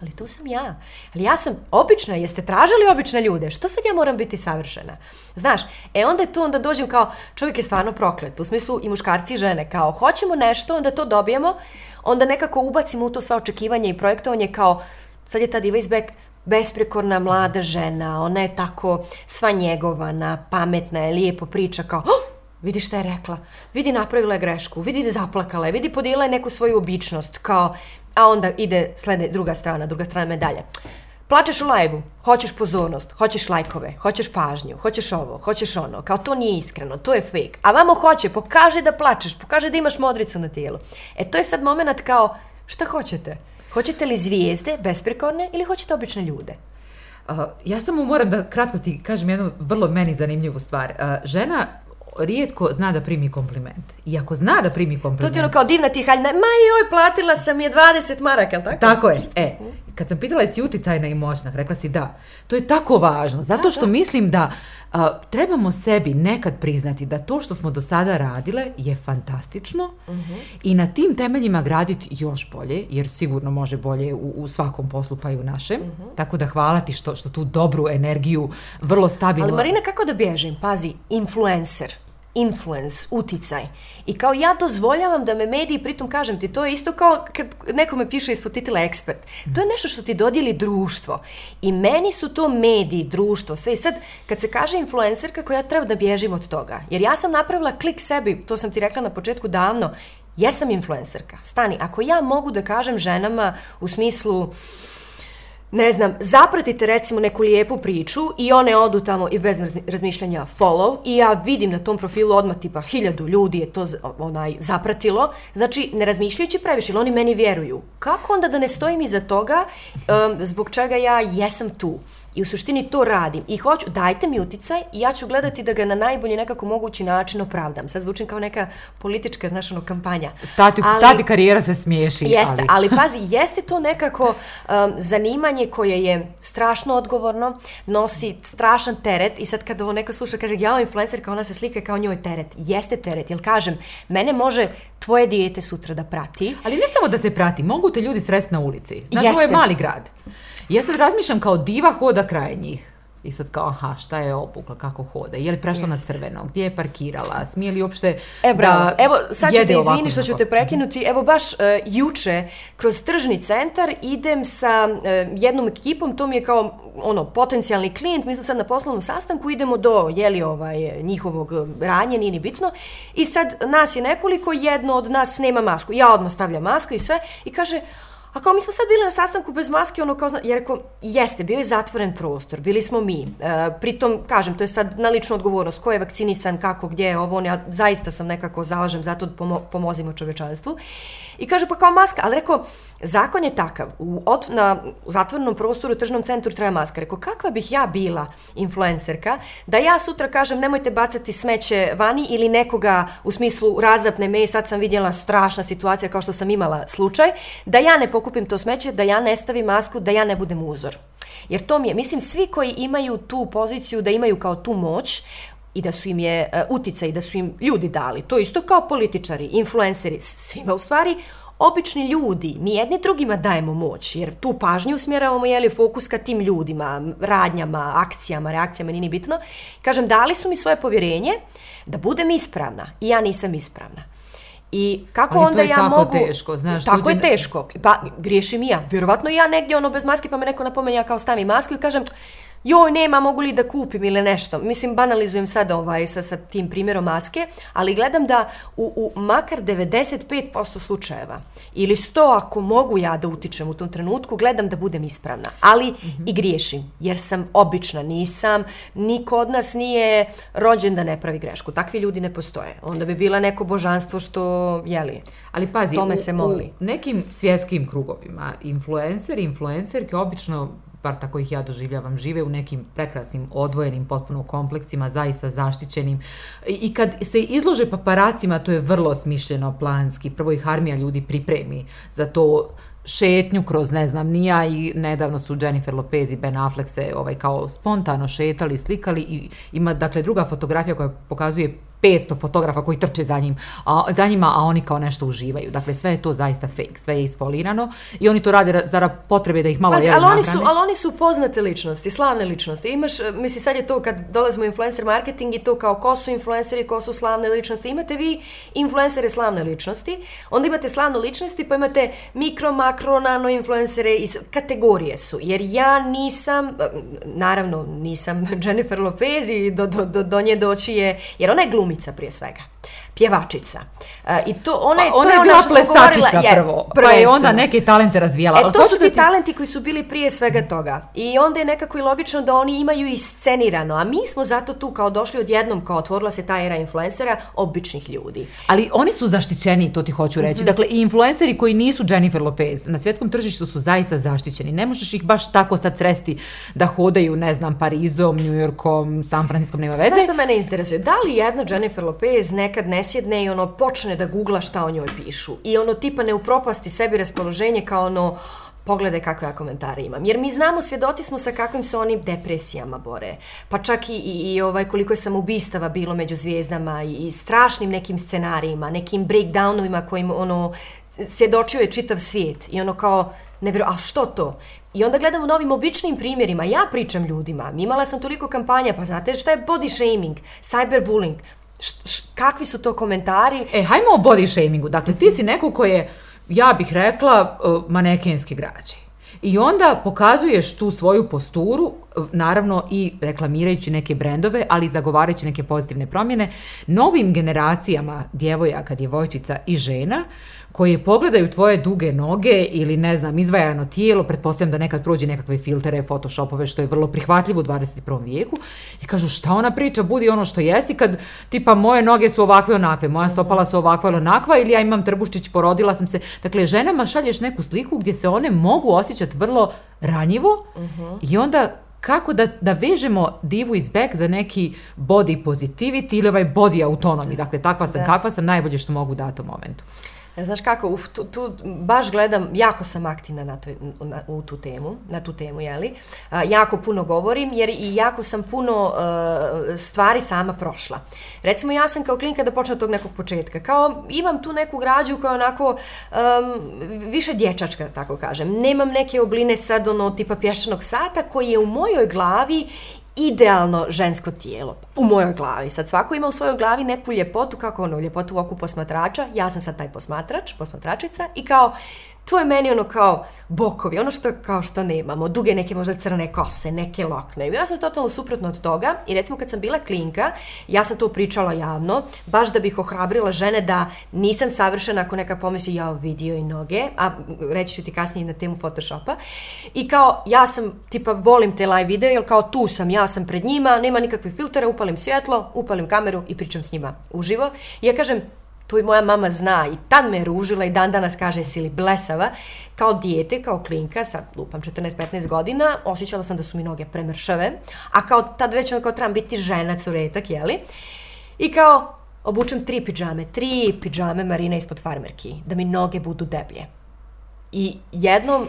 ali to sam ja. Ali ja sam obična, jeste tražili obične ljude, što sad ja moram biti savršena? Znaš, e onda je to, onda dođem kao, čovjek je stvarno proklet, u smislu i muškarci i žene, kao hoćemo nešto, onda to dobijemo, onda nekako ubacimo u to sva očekivanja i projektovanje kao, sad je ta diva iz back, besprekorna mlada žena, ona je tako sva njegovana, pametna je, lijepo priča, kao, oh, vidi šta je rekla, vidi napravila je grešku, vidi zaplakala je, vidi podijela je neku svoju običnost, kao, a onda ide slede druga strana, druga strana medalje. Plačeš u lajvu, hoćeš pozornost, hoćeš lajkove, hoćeš pažnju, hoćeš ovo, hoćeš ono, kao to nije iskreno, to je fake. A vamo hoće, pokaže da plačeš, pokaže da imaš modricu na tijelu. E to je sad moment kao, šta hoćete? Hoćete li zvijezde, besprekorne, ili hoćete obične ljude? Uh, ja samo moram da kratko ti kažem jednu vrlo meni zanimljivu stvar. Uh, žena rijetko zna da primi kompliment. I ako zna da primi kompliment... To ti ono kao divna ti haljna, ma joj, platila sam je 20 maraka, tako? Tako je. E, kad sam pitala jesi uticajna i moćna, rekla si da. To je tako važno, zato što mislim da a, trebamo sebi nekad priznati da to što smo do sada radile je fantastično uh -huh. i na tim temeljima graditi još bolje, jer sigurno može bolje u, u svakom poslu pa i u našem. Uh -huh. Tako da hvala ti što, što tu dobru energiju vrlo stabilno... Ali Marina, kako da bježim? Pazi, influencer influence, uticaj. I kao ja dozvoljavam da me mediji, pritom kažem ti, to je isto kao kad neko me piše ispod titila ekspert. To je nešto što ti dodijeli društvo. I meni su to mediji, društvo, sve. I sad, kad se kaže influencer, kako ja treba da bježim od toga. Jer ja sam napravila klik sebi, to sam ti rekla na početku davno, jesam influencerka. Stani, ako ja mogu da kažem ženama u smislu, ne znam, zapratite recimo neku lijepu priču i one odu tamo i bez razmišljanja follow i ja vidim na tom profilu odmah tipa hiljadu ljudi je to onaj zapratilo, znači ne razmišljajući previše, oni meni vjeruju. Kako onda da ne stojim iza toga um, zbog čega ja jesam tu? I u suštini to radim. I hoću, dajte mi uticaj i ja ću gledati da ga na najbolji nekako mogući način opravdam. Sad zvučim kao neka politička, znaš, ono, kampanja. Tati, ali, tati karijera se smiješi. Jeste, ali, ali pazi, jeste to nekako um, zanimanje koje je strašno odgovorno, nosi strašan teret i sad kad ovo neko sluša, kaže, ja influencer, kao ona se slika kao njoj teret. Jeste teret, jer kažem, mene može tvoje dijete sutra da prati. Ali ne samo da te prati, mogu te ljudi sresti na ulici. Znaš, ovo je mali grad. Ja sad razmišljam kao diva hoda kraj njih. I sad kao, aha, šta je opukla, kako hoda? Je li prešla yes. na crveno? Gdje je parkirala? Smije li uopšte e, bravo. da Evo, sad ću te izvini što ću te prekinuti. Evo, baš uh, juče, kroz tržni centar, idem sa uh, jednom ekipom, to mi je kao ono, potencijalni klijent, mislim sad na poslovnom sastanku, idemo do, jeli ovaj, njihovog ranje, nije ni bitno, i sad nas je nekoliko, jedno od nas nema masku. Ja odmah stavljam masku i sve, i kaže, A kao mi smo sad bili na sastanku bez maske, ono kao, zna, jer rekao, jeste, bio je zatvoren prostor, bili smo mi. E, pritom, kažem, to je sad na ličnu odgovornost, ko je vakcinisan, kako, gdje je ovo, ja zaista sam nekako zalažem zato pomo pomozimo čovečanstvu. I kaže, pa kao maska, ali rekao, zakon je takav, u, ot, na zatvornom prostoru, u tržnom centru treba maska. Rekao, kakva bih ja bila influencerka, da ja sutra kažem, nemojte bacati smeće vani ili nekoga u smislu razapne me, sad sam vidjela strašna situacija kao što sam imala slučaj, da ja ne pokupim to smeće, da ja ne stavim masku, da ja ne budem uzor. Jer to mi je, mislim, svi koji imaju tu poziciju, da imaju kao tu moć, i da su im je uh, uticaj, da su im ljudi dali. To isto kao političari, influenceri, svima u stvari, obični ljudi, mi jedni drugima dajemo moć, jer tu pažnju usmjeravamo, jeli, fokus ka tim ljudima, radnjama, akcijama, reakcijama, nije bitno. Kažem, dali su mi svoje povjerenje da budem ispravna i ja nisam ispravna. I kako Ali onda ja mogu... tako teško, znaš. Tako tuđe... je teško. Pa, griješim i ja. Vjerovatno ja negdje ono bez maske, pa me neko napomenja ja kao stavim masku i kažem, joj, nema, mogu li da kupim ili nešto. Mislim, banalizujem sad ovaj, sa, sa tim primjerom maske, ali gledam da u, u makar 95% slučajeva, ili 100 ako mogu ja da utičem u tom trenutku, gledam da budem ispravna. Ali mm -hmm. i griješim, jer sam obična, nisam, niko od nas nije rođen da ne pravi grešku. Takvi ljudi ne postoje. Onda bi bila neko božanstvo što, jeli, ali pazi, tome se moli. U nekim svjetskim krugovima, influencer, influencerke obično bar tako ih ja doživljavam, žive u nekim prekrasnim, odvojenim, potpuno kompleksima, zaista zaštićenim. I kad se izlože paparacima, to je vrlo smišljeno, planski. Prvo ih armija ljudi pripremi za to šetnju kroz, ne znam, nija i nedavno su Jennifer Lopez i Ben Affleck se ovaj, kao spontano šetali, slikali i ima, dakle, druga fotografija koja pokazuje 500 fotografa koji trče za, njim, a, za njima, a oni kao nešto uživaju. Dakle, sve je to zaista fake, sve je isfolirano i oni to rade za potrebe da ih malo Pazi, ali, oni su, ali oni su poznate ličnosti, slavne ličnosti. Imaš, misli, sad je to kad dolazimo u influencer marketing i to kao ko su influenceri, ko su slavne ličnosti. Imate vi influencere slavne ličnosti, onda imate slavne ličnosti, pa imate mikro, makro, nano influencere, iz, kategorije su. Jer ja nisam, naravno, nisam (laughs) Jennifer Lopez i do, do, do, do nje doći je, jer ona je glumi glumica prije svega pjevačica. Uh, I to ona je, ona to je, je bila plesačica je, prvo, pa je onda neke talente razvijala. E, to su ti, ti talenti koji su bili prije svega toga. I onda je nekako i logično da oni imaju i scenirano, a mi smo zato tu kao došli odjednom, kao otvorila se ta era influencera, običnih ljudi. Ali oni su zaštićeni, to ti hoću reći. Mm -hmm. Dakle, i influenceri koji nisu Jennifer Lopez, na svjetskom tržištu su zaista zaštićeni. Ne možeš ih baš tako sad sresti da hodaju, ne znam, Parizom, New Yorkom, San Franciskom, nema veze. Znaš što mene interesuje? Da li jedna Jennifer Lopez nekad ne sjedne i ono počne da googla šta o njoj pišu. I ono tipa ne upropasti sebi raspoloženje kao ono pogledaj kakve ja komentare imam. Jer mi znamo, svjedoci smo sa kakvim se oni depresijama bore. Pa čak i, i, i ovaj, koliko je samoubistava bilo među zvijezdama i, i strašnim nekim scenarijima, nekim breakdownovima kojim ono, svjedočio je čitav svijet. I ono kao, ne vjeru, a što to? I onda gledamo novim običnim primjerima. Ja pričam ljudima. Imala sam toliko kampanja, pa znate šta je body shaming, cyberbullying, š, š, kakvi su to komentari? E, hajmo o body shamingu. Dakle, ti si neko ko je, ja bih rekla, uh, manekenski građaj. I onda pokazuješ tu svoju posturu, e, naravno i reklamirajući neke brendove, ali i zagovarajući neke pozitivne promjene, novim generacijama djevojaka, djevojčica i žena, uh, koje pogledaju tvoje duge noge ili ne znam, izvajano tijelo, pretpostavljam da nekad prođe nekakve filtere, photoshopove, što je vrlo prihvatljivo u 21. vijeku i kažu šta ona priča, budi ono što jesi kad tipa moje noge su ovakve onakve, moja stopala su ovakva ili onakva ili ja imam trbuščić, porodila sam se. Dakle, ženama šalješ neku sliku gdje se one mogu osjećati vrlo ranjivo uh -huh. i onda kako da, da vežemo divu iz back za neki body positivity ili ovaj body autonomy. Dakle, takva sam, da. kakva sam najbolje što mogu u momentu. E, znaš kako, uf, tu, tu baš gledam, jako sam aktivna na, to, na, u tu temu, na tu temu, jeli? A, jako puno govorim, jer i jako sam puno e, stvari sama prošla. Recimo, ja sam kao klinka da počnem od tog nekog početka. Kao, imam tu neku građu koja je onako um, više dječačka, tako kažem. Nemam neke obline sad, ono, tipa pješčanog sata, koji je u mojoj glavi idealno žensko tijelo u mojoj glavi. Sad svako ima u svojoj glavi neku ljepotu, kako ono, ljepotu u oku posmatrača. Ja sam sad taj posmatrač, posmatračica i kao to je meni ono kao bokovi, ono što kao što nemamo, duge neke možda crne kose, neke lokne. Ja sam totalno suprotno od toga i recimo kad sam bila klinka, ja sam to pričala javno, baš da bih ohrabrila žene da nisam savršena ako neka pomisli ja vidio i noge, a reći ću ti kasnije na temu Photoshopa. I kao ja sam, tipa volim te live video, jer kao tu sam, ja sam pred njima, nema nikakve filtera, upalim svjetlo, upalim kameru i pričam s njima uživo. I ja kažem, to i moja mama zna i tad me ružila i dan danas kaže si li blesava, kao dijete, kao klinka, sad lupam 14-15 godina, osjećala sam da su mi noge premršave, a kao tad već kao trebam biti žena, curetak, jeli? I kao obučem tri pidžame, tri pidžame Marina ispod farmerki, da mi noge budu deblje. I jednom, uh,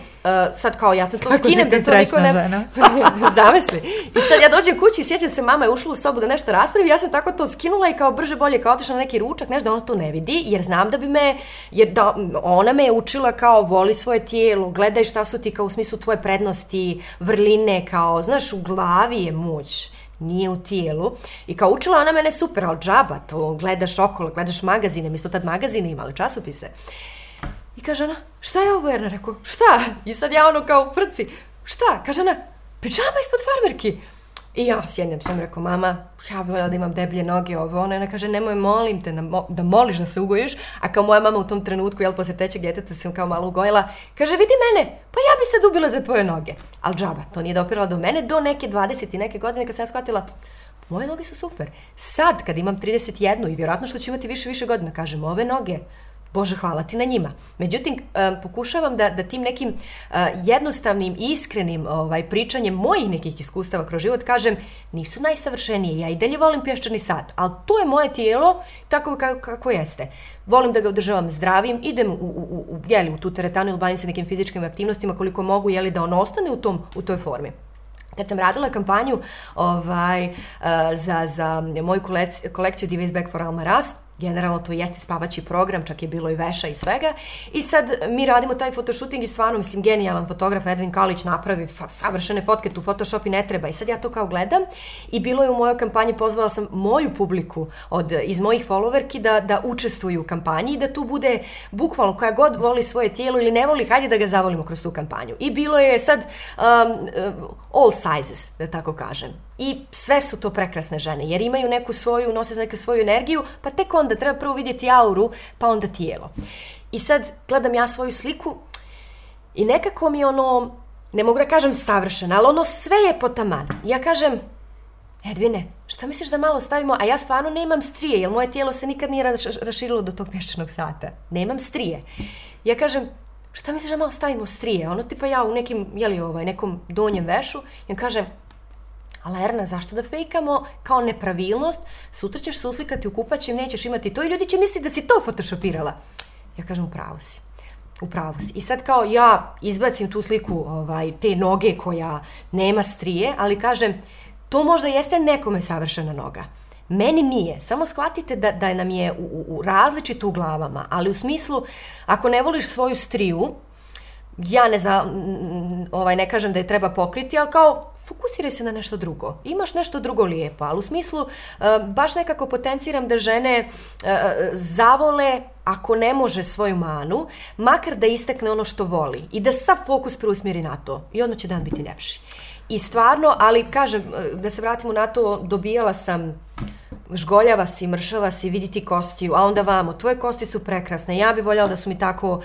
sad kao ja sam to Kako skinem da to niko ne... žena? (laughs) Zamisli. I sad ja dođem kući i sjećam se, mama je ušla u sobu da nešto raspravi, ja sam tako to skinula i kao brže bolje, kao otišla na neki ručak, nešto da ona to ne vidi, jer znam da bi me, jer da, ona me je učila kao voli svoje tijelo, gledaj šta su ti kao u smislu tvoje prednosti, vrline, kao, znaš, u glavi je moć nije u tijelu. I kao učila ona mene super, ali džaba, to gledaš okolo, gledaš magazine, mi smo tad magazine imali, časopise. I kaže ona, šta je ovo, Erna? Rekao, šta? I sad ja ono kao prci. šta? Kaže ona, pijama ispod farmerki. I ja sjednem sam, rekao, mama, ja bih da imam deblje noge, ovo, ona, ona kaže, nemoj, molim te, da moliš da se ugojiš, a kao moja mama u tom trenutku, jel, posle tećeg djeteta sam kao malo ugojila, kaže, vidi mene, pa ja bi se dubila za tvoje noge. Al džaba, to nije dopirala do mene, do neke 20 i neke godine, kad sam ja shvatila, moje noge su super. Sad, kad imam 31 i vjerojatno što ću imati više, više godina, kažem, ove noge, Bože, hvala ti na njima. Međutim, pokušavam da, da tim nekim jednostavnim jednostavnim, iskrenim ovaj, pričanjem mojih nekih iskustava kroz život kažem, nisu najsavršenije, ja i dalje volim pješčani sat, ali to je moje tijelo tako kako, kako jeste. Volim da ga održavam zdravim, idem u, u, u, u, jeli, u tu teretanu ili bavim se nekim fizičkim aktivnostima koliko mogu, jeli, da on ostane u, tom, u toj formi. Kad sam radila kampanju ovaj, uh, za, za moju kolekciju Diva is Back for Alma Ras, generalno to jeste spavaći program, čak je bilo i veša i svega. I sad mi radimo taj fotoshooting i stvarno, mislim, genijalan fotograf Edwin Kalić napravi savršene fotke, tu Photoshop i ne treba. I sad ja to kao gledam i bilo je u mojoj kampanji, pozvala sam moju publiku od, iz mojih followerki da, da učestvuju u kampanji i da tu bude bukvalno koja god voli svoje tijelo ili ne voli, hajde da ga zavolimo kroz tu kampanju. I bilo je sad um, um all sizes, da tako kažem. I sve su to prekrasne žene, jer imaju neku svoju, nose neku svoju energiju, pa tek onda treba prvo vidjeti auru, pa onda tijelo. I sad gledam ja svoju sliku i nekako mi ono, ne mogu da kažem savršeno, ali ono sve je po taman. Ja kažem, Edvine, šta misliš da malo stavimo? A ja stvarno nemam strije, jer moje tijelo se nikad nije raširilo do tog mješćanog sata. Nemam strije. Ja kažem, šta misliš da malo stavimo strije? Ono tipa ja u nekim, jeli ovaj, nekom donjem vešu, i on kaže, Ali Erna, zašto da fejkamo kao nepravilnost? Sutra ćeš se uslikati u kupaćem, nećeš imati to i ljudi će misliti da si to photoshopirala. Ja kažem, upravo si. Upravo si. I sad kao ja izbacim tu sliku ovaj, te noge koja nema strije, ali kažem, to možda jeste nekome savršena noga. Meni nije. Samo shvatite da, da nam je u, u, u različito u glavama, ali u smislu, ako ne voliš svoju striju, ja ne, za, ovaj, ne kažem da je treba pokriti, ali kao fokusiraj se na nešto drugo. Imaš nešto drugo lijepo, ali u smislu e, baš nekako potenciram da žene e, zavole ako ne može svoju manu, makar da istekne ono što voli i da sav fokus preusmjeri na to i odmah će dan biti ljepši. I stvarno, ali kažem, e, da se vratimo na to, dobijala sam žgoljava si, mršava si, vidi ti kostiju, a onda vamo, tvoje kosti su prekrasne, ja bih voljela da su mi tako,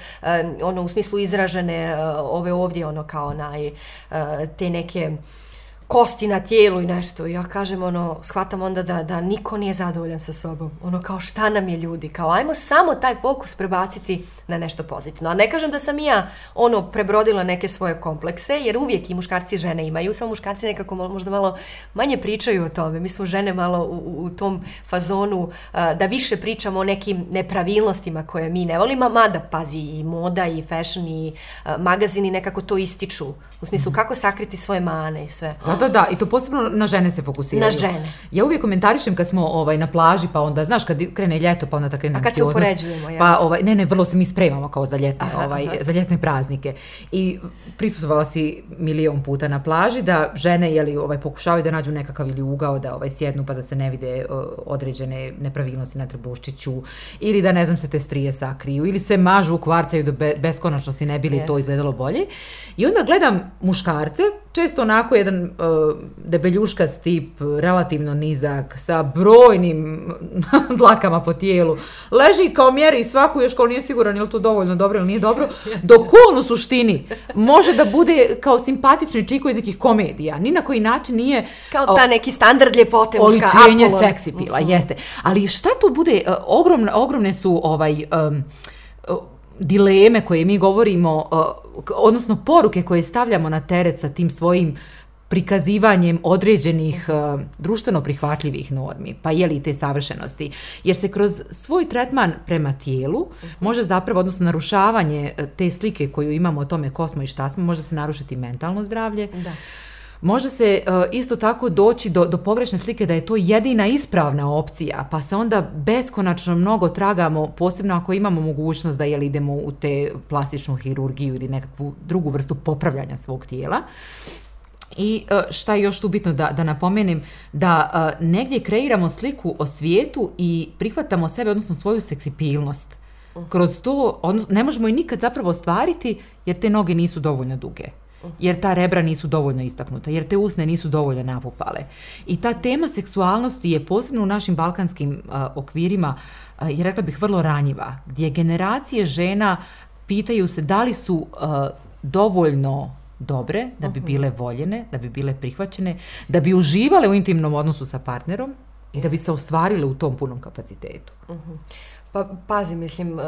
ono, u smislu izražene, uh, ove ovdje, ono, kao naj, uh, eh, te neke, uh, kosti na tijelu i nešto. I ja kažem, ono, shvatam onda da, da niko nije zadovoljan sa sobom. Ono, kao šta nam je ljudi? Kao, ajmo samo taj fokus prebaciti na nešto pozitivno. A ne kažem da sam ja, ono, prebrodila neke svoje komplekse, jer uvijek i muškarci i žene imaju, samo muškarci nekako možda malo manje pričaju o tome. Mi smo žene malo u, u tom fazonu uh, da više pričamo o nekim nepravilnostima koje mi ne volimo, mada, pazi, i moda, i fashion, i uh, magazini nekako to ističu. U smislu, kako sakriti svoje mane i sve. A da, da, i to posebno na žene se fokusiraju. Na žene. Ja uvijek komentarišem kad smo ovaj, na plaži, pa onda, znaš, kad krene ljeto, pa onda ta krene A kad se upoređujemo, ja. Pa, ovaj, ne, ne, vrlo se mi spremamo kao za ljetne, aha, ovaj, aha. za ljetne praznike. I prisutovala si milion puta na plaži da žene, jeli, ovaj, pokušavaju da nađu nekakav ili ugao da ovaj, sjednu pa da se ne vide uh, određene nepravilnosti na trbuščiću ili da, ne znam, se te strije sakriju ili se mažu, kvarcaju do be, beskonačnosti ne bili yes. to izgledalo bolje. I onda gledam muškarce, često onako jedan uh, debeljuška stip, relativno nizak, sa brojnim (laughs) dlakama po tijelu, leži kao mjeri svaku, još kao nije siguran je li to dovoljno dobro ili nije dobro, (laughs) dok on u suštini može da bude kao simpatični čiko iz nekih komedija. Ni na koji način nije... Kao ta neki standard ljepote muška. Oličenje seksi bila, mm -hmm. jeste. Ali šta to bude, uh, ogromne, ogromne su ovaj... Um, dileme koje mi govorimo, odnosno poruke koje stavljamo na teret sa tim svojim prikazivanjem određenih uh, društveno prihvatljivih normi, pa je li te savršenosti. Jer se kroz svoj tretman prema tijelu može zapravo, odnosno narušavanje te slike koju imamo o tome ko smo i šta smo, može se narušiti mentalno zdravlje. Da. Može se uh, isto tako doći do, do pogrešne slike da je to jedina ispravna opcija, pa se onda beskonačno mnogo tragamo, posebno ako imamo mogućnost da jel idemo u te plastičnu hirurgiju ili nekakvu drugu vrstu popravljanja svog tijela. I uh, šta je još tu bitno da, da napomenem, da uh, negdje kreiramo sliku o svijetu i prihvatamo sebe, odnosno svoju seksipilnost. Kroz to odnosno, ne možemo i nikad zapravo ostvariti jer te noge nisu dovoljno duge jer ta rebra nisu dovoljno istaknuta, jer te usne nisu dovoljno napupale. I ta tema seksualnosti je posebno u našim balkanskim uh, okvirima, uh, je rekla bih, vrlo ranjiva, gdje generacije žena pitaju se da li su uh, dovoljno dobre da bi bile voljene, da bi bile prihvaćene, da bi uživale u intimnom odnosu sa partnerom i da bi se ostvarile u tom punom kapacitetu. Pa pazi, mislim,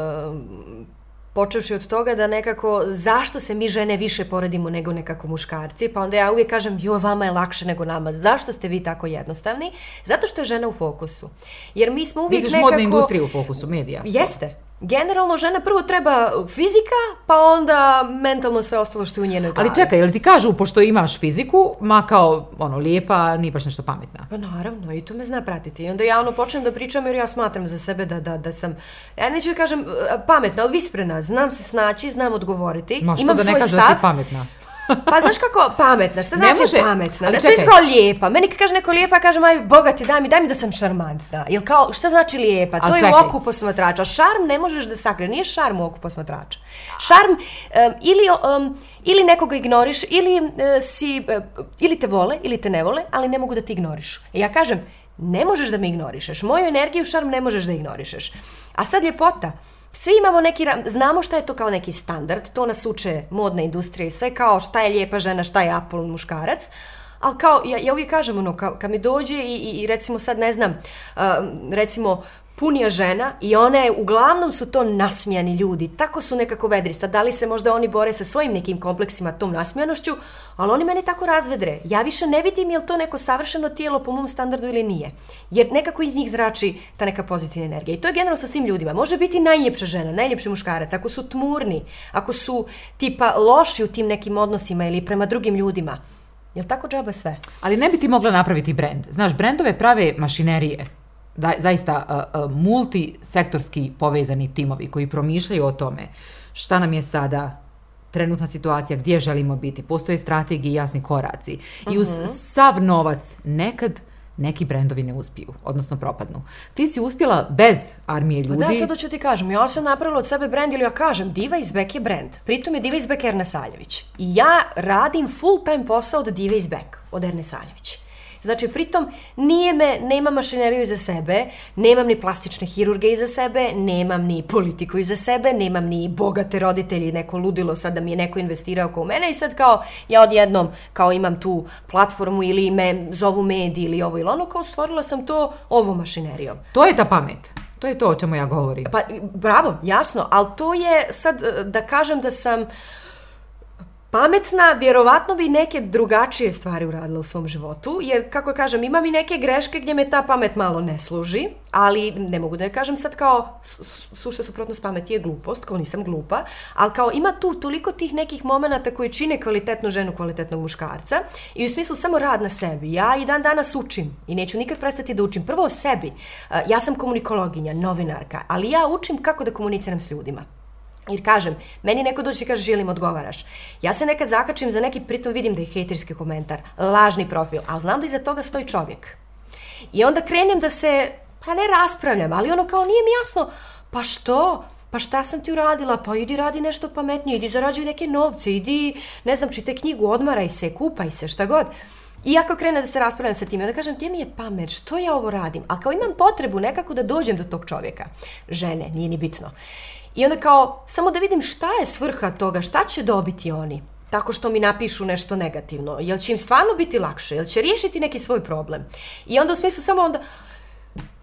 počevši od toga da nekako zašto se mi žene više poredimo nego nekako muškarci, pa onda ja uvijek kažem jo, vama je lakše nego nama, zašto ste vi tako jednostavni? Zato što je žena u fokusu. Jer mi smo uvijek Misliš nekako... modna industrija u fokusu, medija? Jeste, generalno žena prvo treba fizika, pa onda mentalno sve ostalo što je u njenoj glavi. Ali čekaj, ili ti kažu, pošto imaš fiziku, ma kao ono, lijepa, nije baš nešto pametna? Pa naravno, i to me zna pratiti. I onda ja ono počnem da pričam jer ja smatram za sebe da, da, da sam, ja neću da kažem pametna, ali visprena, znam se snaći, znam odgovoriti, ma, imam svoj stav. Ma što da ne kažeš da si pametna? Pa znaš kako, pametna, šta znači može, pametna? Ali znači, to je kao lijepa. Meni kad kaže neko lijepa, kažem, aj, bogati, daj mi, daj mi da sam šarmantna. Ili kao, šta znači lijepa? To je čekaj. u oku posmatrača. Šarm ne možeš da sakre, nije šarm u oku posmatrača. Šarm, um, ili, um, ili nekoga ignoriš, ili, uh, si, uh, ili te vole, ili te ne vole, ali ne mogu da ti ignoriš. I ja kažem, ne možeš da me ignorišeš. Moju energiju šarm ne možeš da ignorišeš. A sad ljepota. Svi imamo neki, znamo šta je to kao neki standard, to nas uče modna industrija i sve kao šta je lijepa žena, šta je apolon muškarac, ali kao, ja, ja uvijek kažem ono, ka, kad mi dođe i, i, i recimo sad ne znam, uh, recimo punija žena i ona je, uglavnom su to nasmijani ljudi, tako su nekako vedri. Sad, da li se možda oni bore sa svojim nekim kompleksima tom nasmijanošću, ali oni mene tako razvedre. Ja više ne vidim je li to neko savršeno tijelo po mom standardu ili nije. Jer nekako iz njih zrači ta neka pozitivna energija. I to je generalno sa svim ljudima. Može biti najljepša žena, najljepši muškarac, ako su tmurni, ako su tipa loši u tim nekim odnosima ili prema drugim ljudima. Jel tako džaba sve? Ali ne bi ti mogla napraviti brend. Znaš, brendove prave mašinerije da, zaista uh, uh, multisektorski povezani timovi koji promišljaju o tome šta nam je sada trenutna situacija, gdje želimo biti, postoje strategije i jasni koraci. I uz uh mhm. -huh. sav novac nekad neki brendovi ne uspiju, odnosno propadnu. Ti si uspjela bez armije ljudi. Pa da, sad ću ti kažem, ja sam napravila od sebe brend ili ja kažem, Diva iz Beck je brend. Pritom je Diva iz Beck Erne Saljević. I ja radim full time posao od Diva iz Beck, od Erne Saljević. Znači, pritom, nije me, nema mašineriju iza sebe, nemam ni plastične hirurge iza sebe, nemam ni politiku iza sebe, nemam ni bogate roditelji, neko ludilo sad da mi je neko investirao kao mene i sad kao ja odjednom kao imam tu platformu ili me zovu mediji ili ovo ili ono, kao stvorila sam to ovo mašinerijom. To je ta pamet. To je to o čemu ja govorim. Pa, bravo, jasno, ali to je sad da kažem da sam... Uh, pametna, vjerovatno bi neke drugačije stvari uradila u svom životu, jer, kako kažem, imam i neke greške gdje me ta pamet malo ne služi, ali ne mogu da je kažem sad kao sušta suprotnost pameti je glupost, kao nisam glupa, ali kao ima tu toliko tih nekih momenta koji čine kvalitetnu ženu, kvalitetnog muškarca i u smislu samo rad na sebi. Ja i dan danas učim i neću nikad prestati da učim. Prvo o sebi. E, ja sam komunikologinja, novinarka, ali ja učim kako da komuniciram s ljudima. Jer kažem, meni neko dođe i kaže želim odgovaraš. Ja se nekad zakačim za neki, pritom vidim da je hejterski komentar, lažni profil, ali znam da iza toga stoji čovjek. I onda krenem da se, pa ne raspravljam, ali ono kao nije mi jasno, pa što? Pa šta sam ti uradila? Pa idi radi nešto pametnije, idi zarađuj neke novce, idi, ne znam, čite knjigu, odmaraj se, kupaj se, šta god. I ako krene da se raspravljam sa tim, onda kažem, gdje mi je pamet, što ja ovo radim? Ali kao imam potrebu nekako da dođem do tog čovjeka, žene, nije ni bitno. I onda kao, samo da vidim šta je svrha toga, šta će dobiti oni tako što mi napišu nešto negativno. Jel će im stvarno biti lakše? Jel će riješiti neki svoj problem? I onda u smislu samo onda,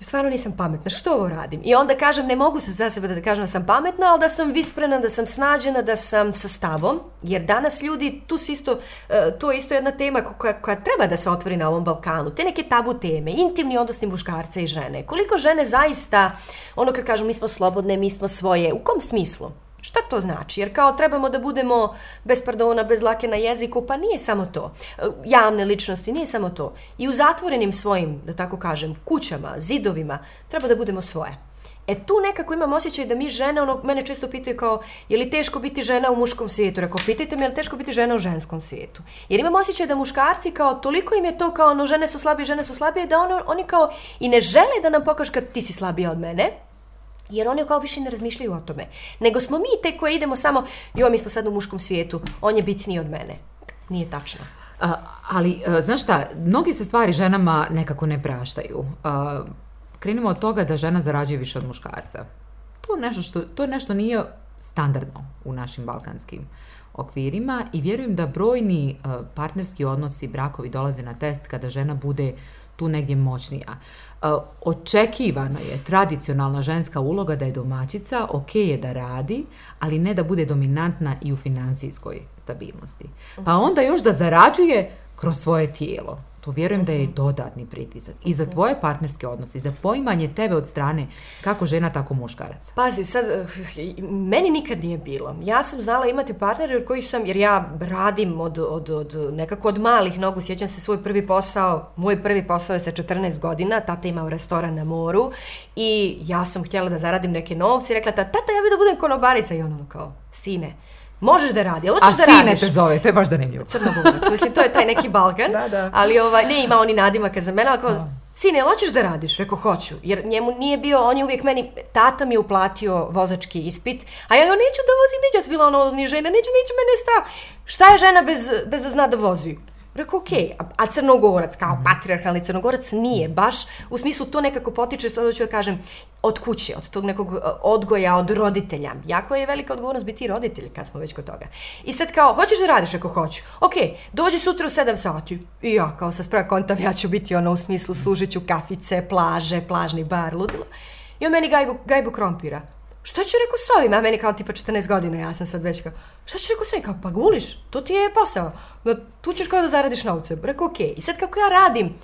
stvarno nisam pametna, što ovo radim? I onda kažem, ne mogu se za sebe da kažem da sam pametna, ali da sam visprena, da sam snađena, da sam sa stavom, jer danas ljudi, tu si isto, e, to je isto jedna tema koja, koja treba da se otvori na ovom Balkanu, te neke tabu teme, intimni odnosni muškarca i žene. Koliko žene zaista, ono kad kažu mi smo slobodne, mi smo svoje, u kom smislu? Šta to znači? Jer kao trebamo da budemo bez pardona, bez lake na jeziku, pa nije samo to. Javne ličnosti, nije samo to. I u zatvorenim svojim, da tako kažem, kućama, zidovima, treba da budemo svoje. E tu nekako imam osjećaj da mi žene, ono, mene često pitaju kao, je li teško biti žena u muškom svijetu? Rekao, pitajte me, je li teško biti žena u ženskom svijetu? Jer imam osjećaj da muškarci kao, toliko im je to kao, ono, žene su slabije, žene su slabije, da ono, oni kao i ne žele da nam pokažu kad ti si slabija od mene, Jer oni kao više ne razmišljaju o tome. Nego smo mi te koje idemo samo, jo, mi smo sad u muškom svijetu, on je bitniji od mene. Nije tačno. A, ali, a, znaš šta, mnogi se stvari ženama nekako ne praštaju. A, krenimo od toga da žena zarađuje više od muškarca. To, nešto što, to nešto nije standardno u našim balkanskim okvirima i vjerujem da brojni e, partnerski odnosi, brakovi dolaze na test kada žena bude tu negdje moćnija. Očekivana je tradicionalna ženska uloga da je domaćica, ok je da radi, ali ne da bude dominantna i u financijskoj stabilnosti. Pa onda još da zarađuje kroz svoje tijelo to vjerujem da je dodatni pritisak. I za tvoje partnerske odnose, i za poimanje tebe od strane kako žena, tako muškarac. Pazi, sad, eh, meni nikad nije bilo. Ja sam znala imati partnere od kojih sam, jer ja radim od, od, od nekako od malih nogu, sjećam se svoj prvi posao, moj prvi posao je sa 14 godina, tata imao restoran na moru i ja sam htjela da zaradim neke novce i rekla, tata, ja bi da budem konobarica i ono kao, sine, Možeš da radi, ali hoćeš da radiš. A sine te zove, to je baš zanimljivo. Crnogorac, mislim, to je taj neki Balkan. (laughs) da, da. Ali ovaj, ne ima oni nadimaka za mene, ali kao, sine, hoćeš da radiš? Rekao, hoću. Jer njemu nije bio, on je uvijek meni, tata mi je uplatio vozački ispit, a ja ga neću da vozim, neću, ja sam bila ono, ni žena, neću, neću, mene strah. Šta je žena bez, bez da zna da vozi? Rekao, okej, okay. a, a crnogorac, kao mm. patriarhalni crnogorac, nije. Baš u smislu to nekako potiče, sada ću da kažem, od kuće, od tog nekog e, odgoja, od roditelja. Jako je velika odgovornost biti roditelj, kad smo već kod toga. I sad kao, hoćeš da radiš ako hoću? Okay, dođi sutra u sedam sati. I ja, kao sa sprava kontav, ja ću biti ono u smislu, služit ću kafice, plaže, plažni bar, ludilo. i on meni gajbu, gajbu krompira. Šta ću rekao s ovim? A meni kao tipa 14 godina, ja sam sad već kao, šta ću rekao s ovim? Kao, pa guliš, to ti je posao. Da, tu ćeš kao da zaradiš novce. Rekao, okej. Okay. I sad kako ja radim,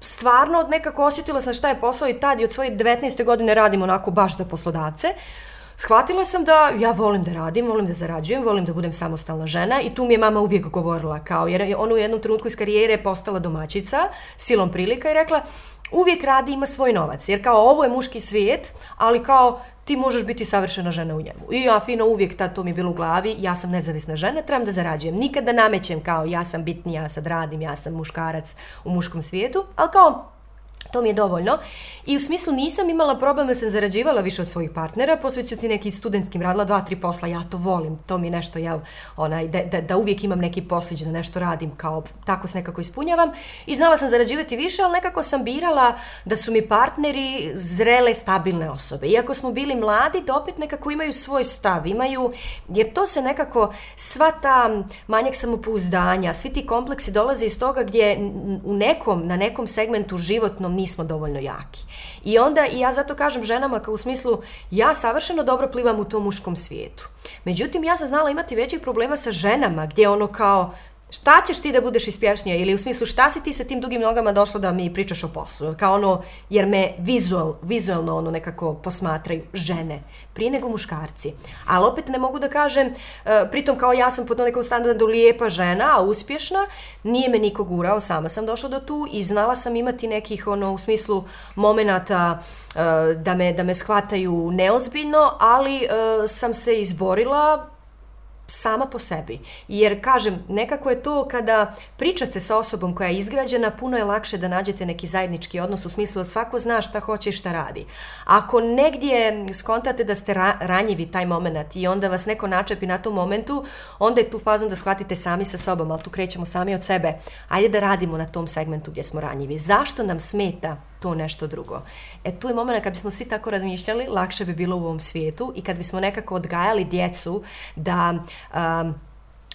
stvarno nekako osjetila sam šta je posao i tad i od svoje 19. godine radim onako baš za poslodavce. Shvatila sam da ja volim da radim, volim da zarađujem, volim da budem samostalna žena i tu mi je mama uvijek govorila kao, jer ona u jednom trenutku iz karijere postala domaćica, silom prilika i rekla, uvijek radi, ima svoj novac, jer kao ovo je muški svijet, ali kao ti možeš biti savršena žena u njemu. I ja fino uvijek tad to mi je bilo u glavi, ja sam nezavisna žena, trebam da zarađujem. Nikad da namećem kao ja sam bitni, ja sad radim, ja sam muškarac u muškom svijetu, ali kao To mi je dovoljno. I u smislu nisam imala problem da sam zarađivala više od svojih partnera, posveću ti neki studentskim radila, dva, tri posla, ja to volim, to mi je nešto, jel, onaj, da, da, da uvijek imam neki posliđ, da nešto radim, kao tako se nekako ispunjavam. I znala sam zarađivati više, ali nekako sam birala da su mi partneri zrele, stabilne osobe. Iako smo bili mladi, da opet nekako imaju svoj stav, imaju, jer to se nekako, sva ta manjak samopouzdanja, svi ti kompleksi dolaze iz toga gdje u nekom, na nekom segmentu životnom nismo dovoljno jaki. I onda, i ja zato kažem ženama kao u smislu, ja savršeno dobro plivam u tom muškom svijetu. Međutim, ja sam znala imati većih problema sa ženama, gdje ono kao, šta ćeš ti da budeš ispješnija ili u smislu šta si ti sa tim dugim nogama došla da mi pričaš o poslu? Kao ono jer me vizual, vizualno ono nekako posmatraju žene prije nego muškarci. Ali opet ne mogu da kažem e, pritom kao ja sam pod nekom standardu lijepa žena a uspješna nije me niko gurao sama sam došla do tu i znala sam imati nekih ono u smislu momenata e, da me da me shvataju neozbiljno ali e, sam se izborila sama po sebi. Jer, kažem, nekako je to kada pričate sa osobom koja je izgrađena, puno je lakše da nađete neki zajednički odnos u smislu da svako zna šta hoće i šta radi. Ako negdje skontate da ste ra ranjivi taj moment i onda vas neko načepi na tom momentu, onda je tu fazom da shvatite sami sa sobom, ali tu krećemo sami od sebe. Ajde da radimo na tom segmentu gdje smo ranjivi. Zašto nam smeta to nešto drugo. E tu je moment kad bismo svi tako razmišljali, lakše bi bilo u ovom svijetu i kad bismo nekako odgajali djecu da um,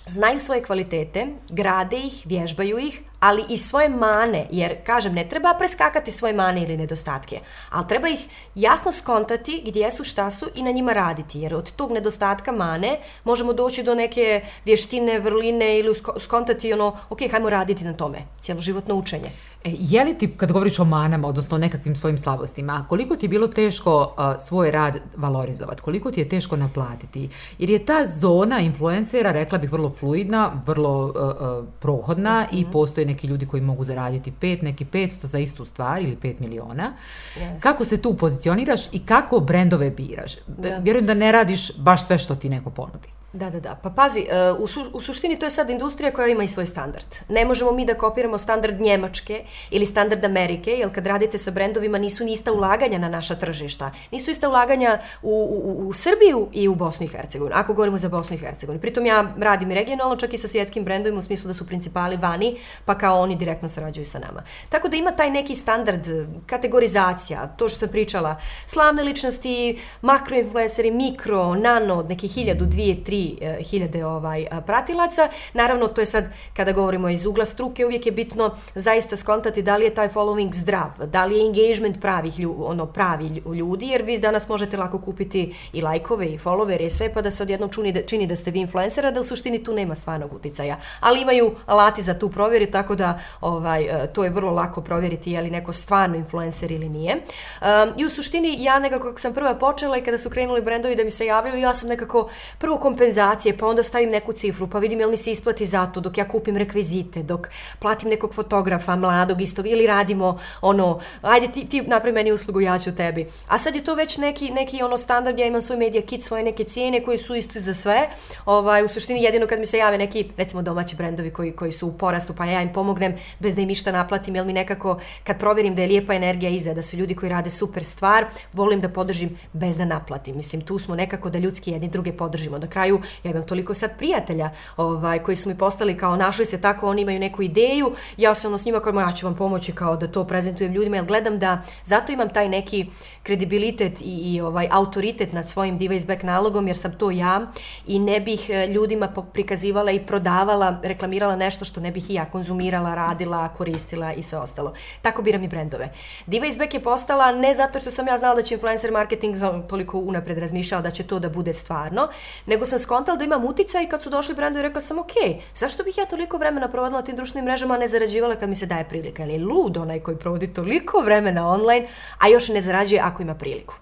znaju svoje kvalitete, grade ih, vježbaju ih, ali i svoje mane, jer, kažem, ne treba preskakati svoje mane ili nedostatke, ali treba ih jasno skontati gdje su, šta su i na njima raditi, jer od tog nedostatka mane možemo doći do neke vještine, vrline ili skontati ono, ok, hajmo raditi na tome, cijeloživotno učenje. E, je li ti, kad govoriš o manama, odnosno o nekakvim svojim slabostima, koliko ti je bilo teško uh, svoj rad valorizovati? Koliko ti je teško naplatiti? Jer je ta zona influencera, rekla bih, vrlo fluidna, vrlo uh, uh, prohodna mm -hmm. i postoje neki ljudi koji mogu zaraditi pet, neki 500 za istu stvar ili 5 miliona. Yes. Kako se tu pozicioniraš i kako brendove biraš? Da. Vjerujem da ne radiš baš sve što ti neko ponudi. Da, da, da. Pa pazi, e, u, su, u suštini to je sad industrija koja ima i svoj standard. Ne možemo mi da kopiramo standard Njemačke ili standard Amerike, jer kad radite sa brendovima nisu ni ista ulaganja na naša tržišta. Nisu ista ulaganja u, u, u Srbiju i u Bosnu i Hercegovini, ako govorimo za Bosnu i Hercegovini. Pritom ja radim regionalno, čak i sa svjetskim brendovima, u smislu da su principali vani, pa kao oni direktno sarađuju sa nama. Tako da ima taj neki standard, e, kategorizacija, to što sam pričala, slavne ličnosti, makroinfluenceri, mikro, nano, neki hiljadu, dvije, tri, 3000 e, ovaj e, pratilaca. Naravno, to je sad, kada govorimo iz ugla struke, uvijek je bitno zaista skontati da li je taj following zdrav, da li je engagement pravih ljudi, ono, pravi ljudi, jer vi danas možete lako kupiti i lajkove i followere i sve, pa da se odjednom čini da, čini da ste vi influencera, da u suštini tu nema stvarnog uticaja. Ali imaju alati za tu provjeri, tako da ovaj, e, to je vrlo lako provjeriti je li neko stvarno influencer ili nije. Um, I u suštini, ja nekako kako sam prva počela i kada su krenuli brendovi da mi se javljaju, ja sam nekako prvo kompenz kompenzacije, pa onda stavim neku cifru, pa vidim jel mi se isplati za to dok ja kupim rekvizite, dok platim nekog fotografa mladog istog ili radimo ono, ajde ti, ti napravi meni uslugu, ja ću tebi. A sad je to već neki, neki ono standard, ja imam svoj media kit, svoje neke cijene koje su isti za sve. Ovaj, u suštini jedino kad mi se jave neki, recimo domaći brendovi koji, koji su u porastu, pa ja im pomognem bez da im išta naplatim, jel mi nekako, kad proverim da je lijepa energija iza, da su ljudi koji rade super stvar, volim da podržim bez da naplatim. Mislim, tu smo nekako da ljudski jedni druge podržimo. Na kraju, ja imam toliko sad prijatelja ovaj, koji su mi postali kao našli se tako, oni imaju neku ideju, ja se ono s njima kao ja ću vam pomoći kao da to prezentujem ljudima, jer gledam da zato imam taj neki kredibilitet i, i ovaj autoritet nad svojim device back nalogom, jer sam to ja i ne bih eh, ljudima prikazivala i prodavala, reklamirala nešto što ne bih i ja konzumirala, radila, koristila i sve ostalo. Tako biram i brendove. Device back je postala ne zato što sam ja znala da će influencer marketing toliko unapred razmišljala da će to da bude stvarno, nego sam skontala da imam uticaj i kad su došli brendovi rekla sam ok, zašto bih ja toliko vremena provodila tim društvenim mrežama, a ne zarađivala kad mi se daje prilika. Ali je lud onaj koji provodi toliko vremena online, a još ne zarađuje ako ima priliku.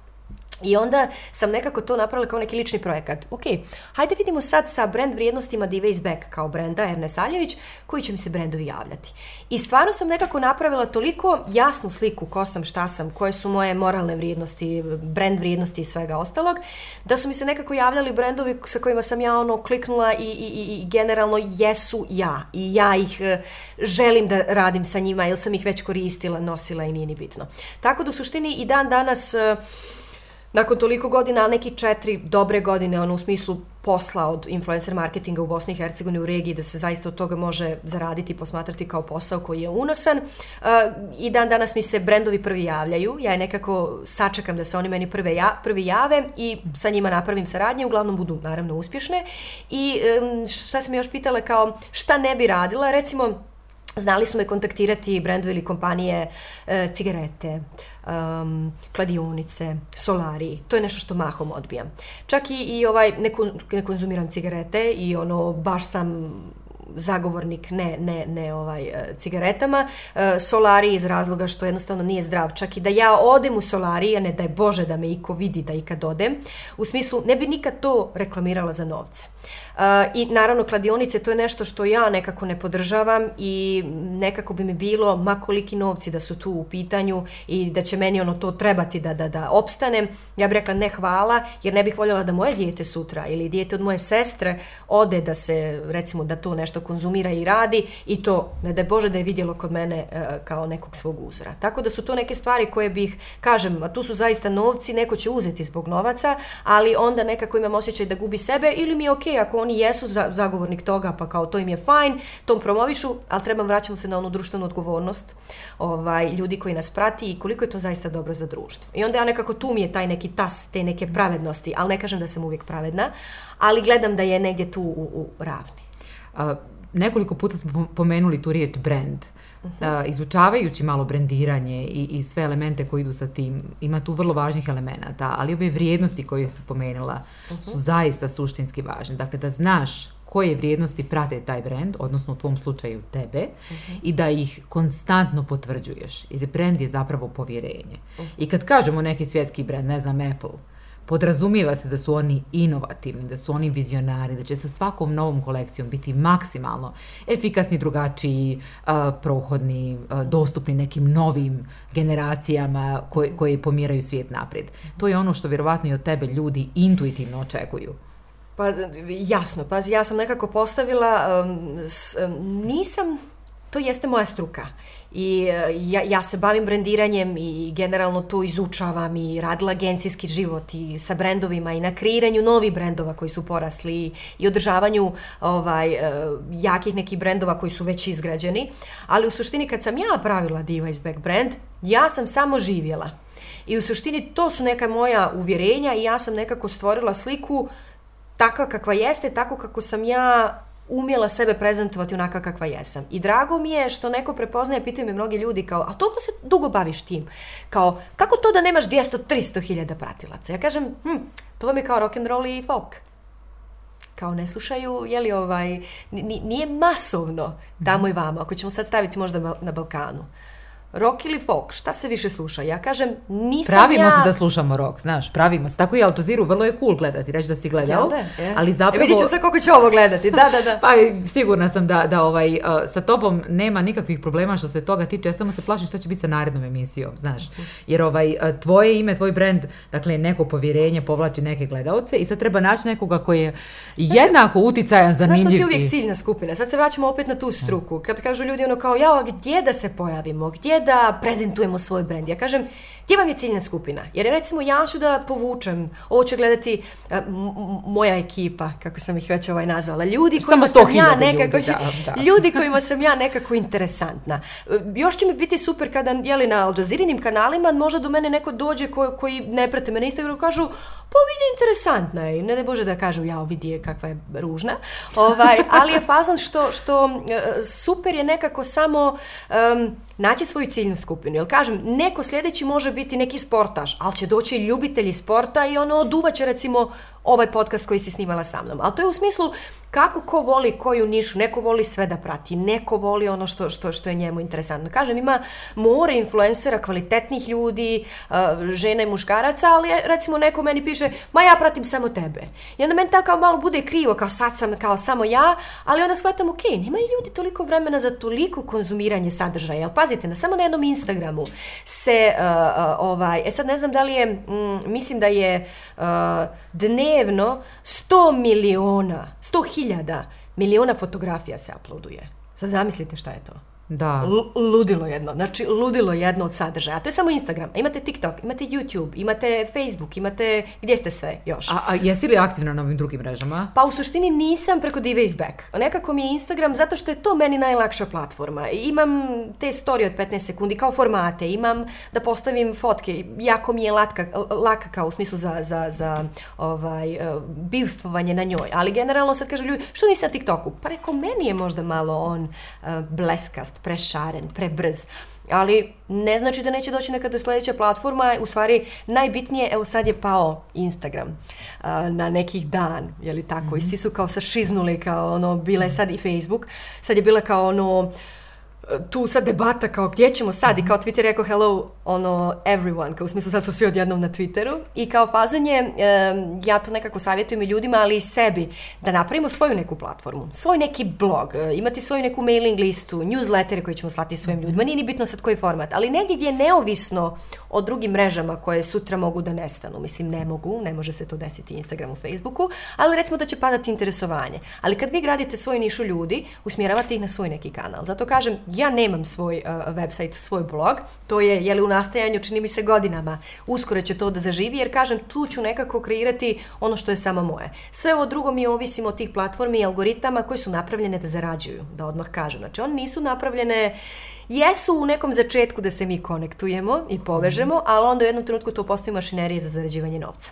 I onda sam nekako to napravila kao neki lični projekat. Ok, hajde vidimo sad sa brand vrijednostima Divace Back kao brenda Ernest Aljević, koji će mi se brendovi javljati. I stvarno sam nekako napravila toliko jasnu sliku ko sam, šta sam, koje su moje moralne vrijednosti, brand vrijednosti i svega ostalog, da su mi se nekako javljali brendovi sa kojima sam ja ono kliknula i, i, i generalno jesu ja. I ja ih e, želim da radim sa njima, jer sam ih već koristila, nosila i nije ni bitno. Tako da u suštini i dan danas... E, Nakon toliko godina, neki četiri dobre godine, ono u smislu posla od influencer marketinga u Bosni i Hercegovini u regiji, da se zaista od toga može zaraditi i posmatrati kao posao koji je unosan. Uh, I dan danas mi se brendovi prvi javljaju. Ja je nekako sačekam da se oni meni prve ja, prvi jave i sa njima napravim saradnje. Uglavnom budu naravno uspješne. I um, šta sam još pitala kao šta ne bi radila? Recimo, Znali su me kontaktirati brendovi ili kompanije e, cigarete, um, kladionice, solari. To je nešto što mahom odbijam. Čak i, i ovaj, ne, ne konzumiram cigarete i ono, baš sam zagovornik ne, ne, ne ovaj, e, cigaretama. E, solari iz razloga što jednostavno nije zdrav. Čak i da ja odem u solari, a ne da je Bože da me iko vidi da ikad odem, u smislu ne bi nikad to reklamirala za novce. E, I naravno kladionice to je nešto što ja nekako ne podržavam i nekako bi mi bilo makoliki novci da su tu u pitanju i da će meni ono to trebati da, da, da opstanem. Ja bih rekla ne hvala jer ne bih voljela da moje dijete sutra ili dijete od moje sestre ode da se recimo da to nešto konzumira i radi i to ne da je Bože da je vidjelo kod mene e, kao nekog svog uzora. Tako da su to neke stvari koje bih, kažem, a tu su zaista novci, neko će uzeti zbog novaca, ali onda nekako imam osjećaj da gubi sebe ili mi je okej okay ako oni jesu za, zagovornik toga, pa kao to im je fajn, tom promovišu, ali trebam vraćamo se na onu društvenu odgovornost ovaj, ljudi koji nas prati i koliko je to zaista dobro za društvo. I onda ja nekako tu mi je taj neki tas, te neke pravednosti, ali ne kažem da sam uvijek pravedna, ali gledam da je negdje tu u, u ravni. A, nekoliko puta smo pomenuli tu riječ brand. Uh -huh. izučavajući malo brendiranje i, i sve elemente koji idu sa tim, ima tu vrlo važnih elemenata, ali ove vrijednosti koje su pomenula uh -huh. su zaista suštinski važne. Dakle, da znaš koje vrijednosti prate taj brend, odnosno u tvom slučaju tebe, uh -huh. i da ih konstantno potvrđuješ. Jer brend je zapravo povjerenje. Uh -huh. I kad kažemo neki svjetski brend, ne znam, Apple, podrazumijeva se da su oni inovativni, da su oni vizionari, da će sa svakom novom kolekcijom biti maksimalno efikasni, drugačiji, prohodni, dostupni nekim novim generacijama koje, koje pomiraju svijet naprijed. To je ono što vjerovatno i od tebe ljudi intuitivno očekuju. Pa jasno, pazi, ja sam nekako postavila, um, s, um, nisam, to jeste moja struka. I eh, ja, ja se bavim brendiranjem i generalno to izučavam i radila agencijski život i sa brendovima i na kreiranju novih brendova koji su porasli i održavanju ovaj, eh, jakih nekih brendova koji su već izgrađeni. Ali u suštini kad sam ja pravila Diva iz Back brand, ja sam samo živjela. I u suštini to su neka moja uvjerenja i ja sam nekako stvorila sliku takva kakva jeste, tako kako sam ja umjela sebe prezentovati onaka kakva jesam. I drago mi je što neko prepoznaje, pitaju me mnogi ljudi kao, a toliko se dugo baviš tim? Kao, kako to da nemaš 200-300 hiljada pratilaca? Ja kažem, hm, to vam je kao rock and roll i folk. Kao ne slušaju, je li ovaj, nije masovno tamo i vamo, ako ćemo sad staviti možda na Balkanu rock ili folk, šta se više sluša? Ja kažem, nisam pravimo ja... Pravimo se da slušamo rock, znaš, pravimo se. Tako i Al Jazeera, vrlo je cool gledati, reći da si gledao. Jel da? Ali zapravo... E, vidit ću sad koliko će ovo gledati, da, da, da. (laughs) pa sigurna sam da, da ovaj, uh, sa tobom nema nikakvih problema što se toga tiče, ja samo se plašim šta će biti sa narednom emisijom, znaš. Jer ovaj, uh, tvoje ime, tvoj brand, dakle, neko povjerenje povlači neke gledalce i sad treba naći nekoga koji je jednako uticajan, zanimljiv. Znaš što ti uvijek ciljna skupina? Sad se vraćamo opet na tu struku. Kad kažu ljudi ono kao, ja, gdje da se pojavimo, gdje da prezentujemo svoj brend. Ja kažem, gdje vam je ciljna skupina? Jer recimo ja ću da povučem, ovo će gledati uh, moja ekipa, kako sam ih već ovaj nazvala, ljudi kojima sam ja nekako, ljudi, da, da. (laughs) ljudi kojima sam ja nekako interesantna. Uh, još će mi biti super kada, jeli na Al kanalima, možda do mene neko dođe ko, koji ne prate me na Instagramu, kažu, pa vidi interesantna je, ne da bože da kažu, ja vidi je kakva je ružna, ovaj, ali je fazon što, što uh, super je nekako samo um, naći svoju ciljnu skupinu. Jer kažem, neko sljedeći može biti neki sportaš, ali će doći ljubitelji sporta i ono oduvaće recimo ovaj podcast koji si snimala sa mnom. Ali to je u smislu kako ko voli koju nišu, neko voli sve da prati, neko voli ono što, što, što je njemu interesantno. Kažem, ima more influencera, kvalitetnih ljudi, eh, žena i muškaraca, ali recimo neko meni piše, ma ja pratim samo tebe. I onda meni tako kao malo bude krivo, kao sad sam kao samo ja, ali onda shvatam, ok, nema i ljudi toliko vremena za toliko konzumiranje sadržaja. Jel, pazite, na samo na jednom Instagramu se, uh, uh, ovaj, e sad ne znam da li je, mm, mislim da je uh, dnevno 100 miliona, 100 hiljada hiljada miliona fotografija se uploaduje. Sad zamislite šta je to. Da. L ludilo jedno. Znači, ludilo jedno od sadržaja. To je samo Instagram. Imate TikTok, imate YouTube, imate Facebook, imate... Gdje ste sve još? A, a jesi li aktivna na ovim drugim mrežama? Pa u suštini nisam preko Diva is Back. Nekako mi je Instagram zato što je to meni najlakša platforma. Imam te story od 15 sekundi kao formate. Imam da postavim fotke. Jako mi je latka, laka kao u smislu za, za, za ovaj, uh, bivstvovanje na njoj. Ali generalno sad kažu ljudi, što nisi na TikToku? Pa reko, meni je možda malo on uh, bleskast prešaren, prebrz, ali ne znači da neće doći nekada sljedeća platforma, u stvari najbitnije, evo sad je pao Instagram uh, na nekih dan, je li tako, mm -hmm. i svi su kao sašiznuli, kao ono, bila je sad i Facebook, sad je bila kao ono, uh, tu sad debata kao gdje ćemo sad i kao Twitter rekao hello ono everyone, kao u smislu sad su svi odjednom na Twitteru i kao fazon je ja to nekako savjetujem i ljudima ali i sebi da napravimo svoju neku platformu, svoj neki blog, uh, imati svoju neku mailing listu, newsletter koji ćemo slati svojim mhm. ljudima, nije ni bitno sad koji format, ali negdje gdje je neovisno o drugim mrežama koje sutra mogu da nestanu, mislim ne mogu, ne može se to desiti Instagramu, Facebooku, ali recimo da će padati interesovanje. Ali kad vi gradite svoju nišu ljudi, usmjeravate ih na svoj neki kanal. Zato kažem, ja nemam svoj uh, website, svoj blog, to je, je li u nastajanju, čini mi se godinama, uskoro će to da zaživi, jer kažem, tu ću nekako kreirati ono što je samo moje. Sve ovo drugo mi ovisimo od tih platformi i algoritama koji su napravljene da zarađuju, da odmah kažem. Znači, one nisu napravljene jesu u nekom začetku da se mi konektujemo i povežemo, mm. ali onda u jednom trenutku to postoji mašinerije za zarađivanje novca.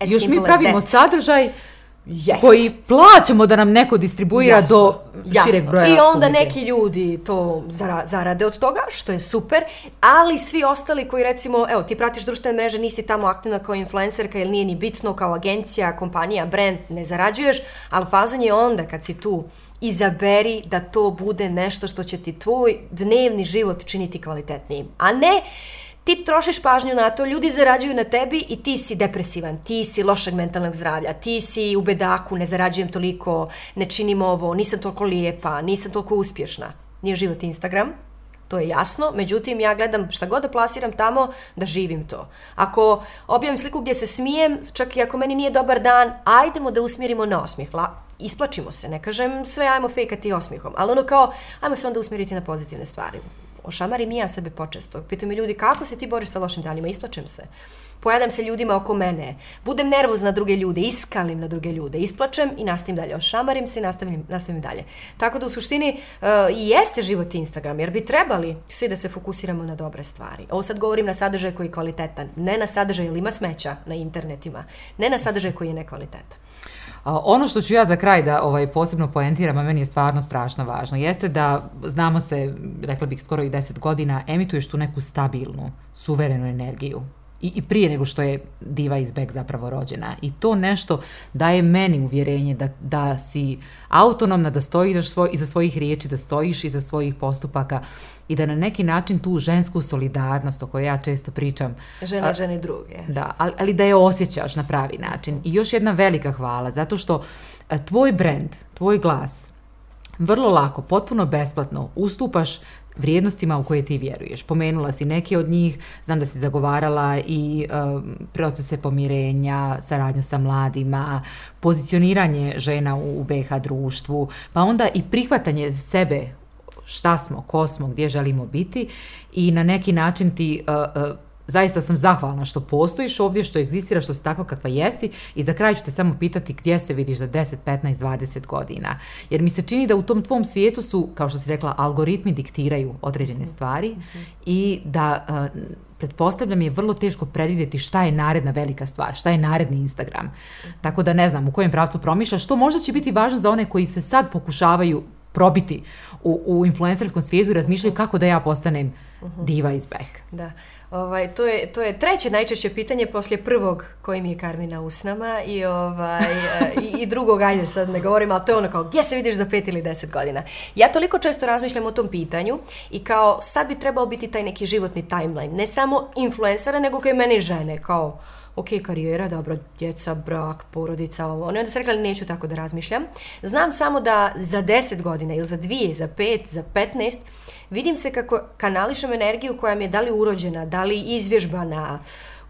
As Još mi pravimo sadržaj Yes. koji plaćamo da nam neko distribuira Jasno. do šireg Jasno. broja I onda publike. neki ljudi to zarade od toga, što je super, ali svi ostali koji recimo, evo, ti pratiš društvene mreže, nisi tamo aktivna kao influencerka ili nije ni bitno kao agencija, kompanija, brand, ne zarađuješ, ali fazon je onda kad si tu izaberi da to bude nešto što će ti tvoj dnevni život činiti kvalitetnijim. A ne ti trošiš pažnju na to, ljudi zarađuju na tebi i ti si depresivan, ti si lošeg mentalnog zdravlja, ti si u bedaku, ne zarađujem toliko, ne činim ovo, nisam toliko lijepa, nisam toliko uspješna. Nije život Instagram, to je jasno, međutim ja gledam šta god da plasiram tamo, da živim to. Ako objavim sliku gdje se smijem, čak i ako meni nije dobar dan, ajdemo da usmjerimo na osmijeh. La, isplačimo se, ne kažem sve ajmo fejkati osmihom, ali ono kao, ajmo se onda usmjeriti na pozitivne stvari ošamarim i ja sebe počesto. Pitaju me ljudi kako se ti boriš sa lošim danima, isplačem se. Pojadam se ljudima oko mene, budem nervozna na druge ljude, iskalim na druge ljude, isplačem i nastavim dalje. Ošamarim se i nastavim, nastavim dalje. Tako da u suštini uh, i jeste život Instagram, jer bi trebali svi da se fokusiramo na dobre stvari. Ovo sad govorim na sadržaj koji je kvalitetan, ne na sadržaj ili ima smeća na internetima, ne na sadržaj koji je nekvalitetan. A, ono što ću ja za kraj da ovaj posebno poentiram, a meni je stvarno strašno važno, jeste da znamo se, rekla bih skoro i 10 godina, emituješ tu neku stabilnu, suverenu energiju i, i prije nego što je Diva iz Beck zapravo rođena. I to nešto daje meni uvjerenje da, da si autonomna, da stojiš iza, svoj, iza svojih riječi, da stojiš iza svojih postupaka i da na neki način tu žensku solidarnost o kojoj ja često pričam. Žena, a, žene druge. Da, ali, ali da je osjećaš na pravi način. I još jedna velika hvala, zato što tvoj brand, tvoj glas, vrlo lako, potpuno besplatno ustupaš vrijednostima u koje ti vjeruješ. Pomenula si neke od njih, znam da si zagovarala i um, procese pomirenja, saradnju sa mladima, pozicioniranje žena u BH društvu, pa onda i prihvatanje sebe šta smo, ko smo, gdje želimo biti i na neki način ti uh, uh, zaista sam zahvalna što postojiš ovdje, što egzistiraš, što si tako kakva jesi i za kraj ću te samo pitati gdje se vidiš za 10, 15, 20 godina. Jer mi se čini da u tom tvom svijetu su, kao što si rekla, algoritmi diktiraju određene stvari i da uh, pretpostavljam je vrlo teško predvidjeti šta je naredna velika stvar, šta je naredni Instagram. Tako da ne znam u kojem pravcu promišljaš, što možda će biti važno za one koji se sad pokušavaju probiti u, u influencerskom svijetu i razmišljaju kako da ja postanem diva iz back. Da. Ovaj, to, je, to je treće najčešće pitanje poslije prvog koji mi je Karmina usnama i, ovaj, e, i, i drugog, ajde sad ne govorim, ali to je ono kao gdje se vidiš za pet ili deset godina. Ja toliko često razmišljam o tom pitanju i kao sad bi trebao biti taj neki životni timeline, ne samo influencera, nego kao i mene žene, kao ok, karijera, dobro, djeca, brak, porodica, ovo. Ono, onda se rekla, neću tako da razmišljam. Znam samo da za deset godina ili za 2, za 5, za petnaest, vidim se kako kanališem energiju koja mi je da li urođena, da li izvježbana,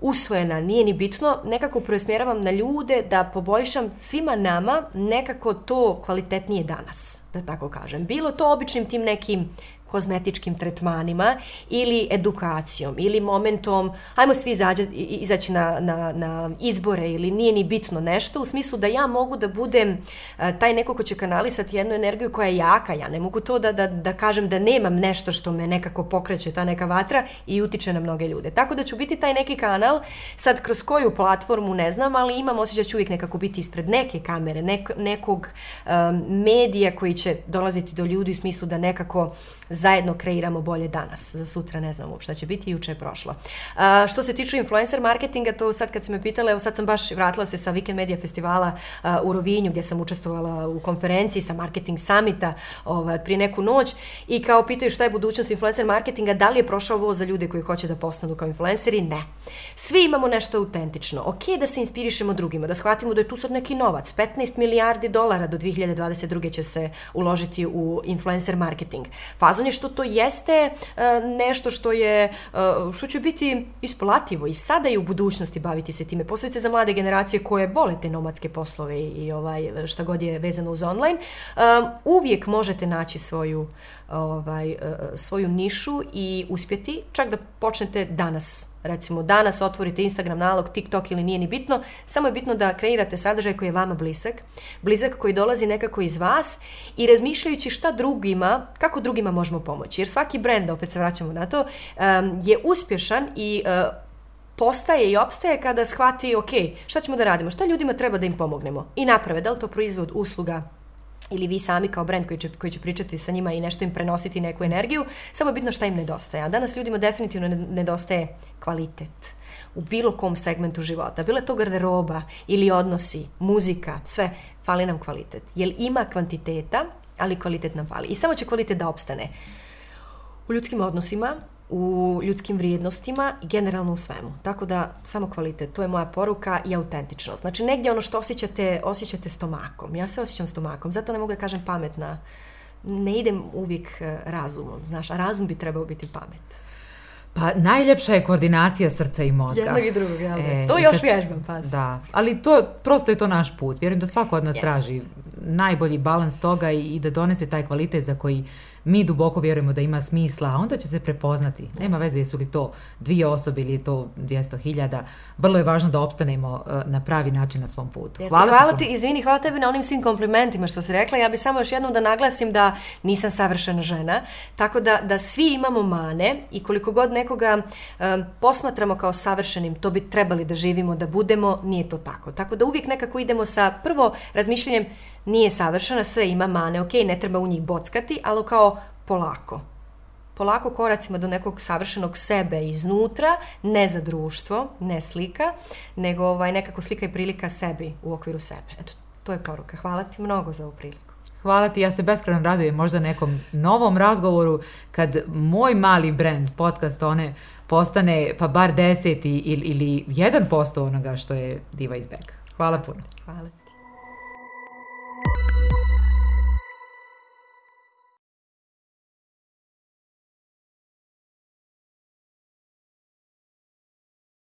usvojena, nije ni bitno, nekako preusmjeravam na ljude da poboljšam svima nama nekako to kvalitetnije danas, da tako kažem. Bilo to običnim tim nekim kozmetičkim tretmanima ili edukacijom ili momentom, ajmo svi izađe, izaći na, na, na izbore ili nije ni bitno nešto, u smislu da ja mogu da budem e, taj neko ko će kanalisati jednu energiju koja je jaka, ja ne mogu to da, da, da kažem da nemam nešto što me nekako pokreće, ta neka vatra i utiče na mnoge ljude. Tako da ću biti taj neki kanal, sad kroz koju platformu ne znam, ali imam osjećaj da ću uvijek nekako biti ispred neke kamere, nek, nekog um, medija koji će dolaziti do ljudi u smislu da nekako zajedno kreiramo bolje danas. Za sutra ne znam uopšte će biti, juče je prošlo. A, što se tiče influencer marketinga, to sad kad se me pitala, evo sad sam baš vratila se sa Weekend Media festivala a, u Rovinju, gdje sam učestvovala u konferenciji sa Marketing Summita ovaj, prije neku noć i kao pitaju šta je budućnost influencer marketinga, da li je prošao ovo za ljude koji hoće da postanu kao influenceri? Ne. Svi imamo nešto autentično. Ok da se inspirišemo drugima, da shvatimo da je tu sad neki novac. 15 milijardi dolara do 2022. će se uložiti u influencer marketing. Fazon je što to jeste e, nešto što je e, što će biti isplativo i sada i u budućnosti baviti se time. posebice za mlade generacije koje vole te nomadske poslove i ovaj šta god je vezano uz online, e, uvijek možete naći svoju ovaj, e, svoju nišu i uspjeti, čak da počnete danas recimo danas otvorite Instagram nalog, TikTok ili nije ni bitno, samo je bitno da kreirate sadržaj koji je vama blizak, blizak koji dolazi nekako iz vas i razmišljajući šta drugima, kako drugima možemo pomoći. Jer svaki brend, opet se vraćamo na to, je uspješan i e, postaje i opstaje kada shvati, ok, šta ćemo da radimo, šta ljudima treba da im pomognemo? I naprave, da li to proizvod usluga, ili vi sami kao brand koji će, koji će pričati sa njima i nešto im prenositi neku energiju, samo je bitno šta im nedostaje. A danas ljudima definitivno nedostaje kvalitet u bilo kom segmentu života. Bilo je to garderoba ili odnosi, muzika, sve, fali nam kvalitet. Jer ima kvantiteta, ali kvalitet nam fali. I samo će kvalitet da opstane. U ljudskim odnosima, u ljudskim vrijednostima i generalno u svemu. Tako da, samo kvalitet, to je moja poruka i autentičnost. Znači, negdje ono što osjećate, osjećate stomakom. Ja se osjećam stomakom, zato ne mogu da kažem pametna. Ne idem uvijek eh, razumom, znaš, a razum bi trebao biti pamet. Pa najljepša je koordinacija srca i mozga. Jednog i drugog, jel? E, to još kad, vježbam, pas. Da, ali to, prosto je to naš put. Vjerujem da svako od nas yes. traži najbolji balans toga i, i da donese taj kvalitet za koji mi duboko vjerujemo da ima smisla, a onda će se prepoznati. Nema veze jesu li to dvije osobe ili je to 200.000. Vrlo je važno da opstanemo uh, na pravi način na svom putu. Hvala, hvala ti, izvini, hvala tebi na onim svim komplimentima što si rekla. Ja bih samo još jednom da naglasim da nisam savršena žena, tako da, da svi imamo mane i koliko god nekoga um, posmatramo kao savršenim, to bi trebali da živimo, da budemo, nije to tako. Tako da uvijek nekako idemo sa prvo razmišljanjem nije savršena, sve ima mane, ok, ne treba u njih bockati, ali kao polako. Polako koracima do nekog savršenog sebe iznutra, ne za društvo, ne slika, nego ovaj, nekako slika i prilika sebi u okviru sebe. Eto, to je poruka. Hvala ti mnogo za ovu priliku. Hvala ti, ja se beskreno radujem možda nekom novom razgovoru kad moj mali brand, podcast, one postane pa bar deseti ili, ili jedan posto onoga što je Diva iz Bega. Hvala puno. Hvala. Música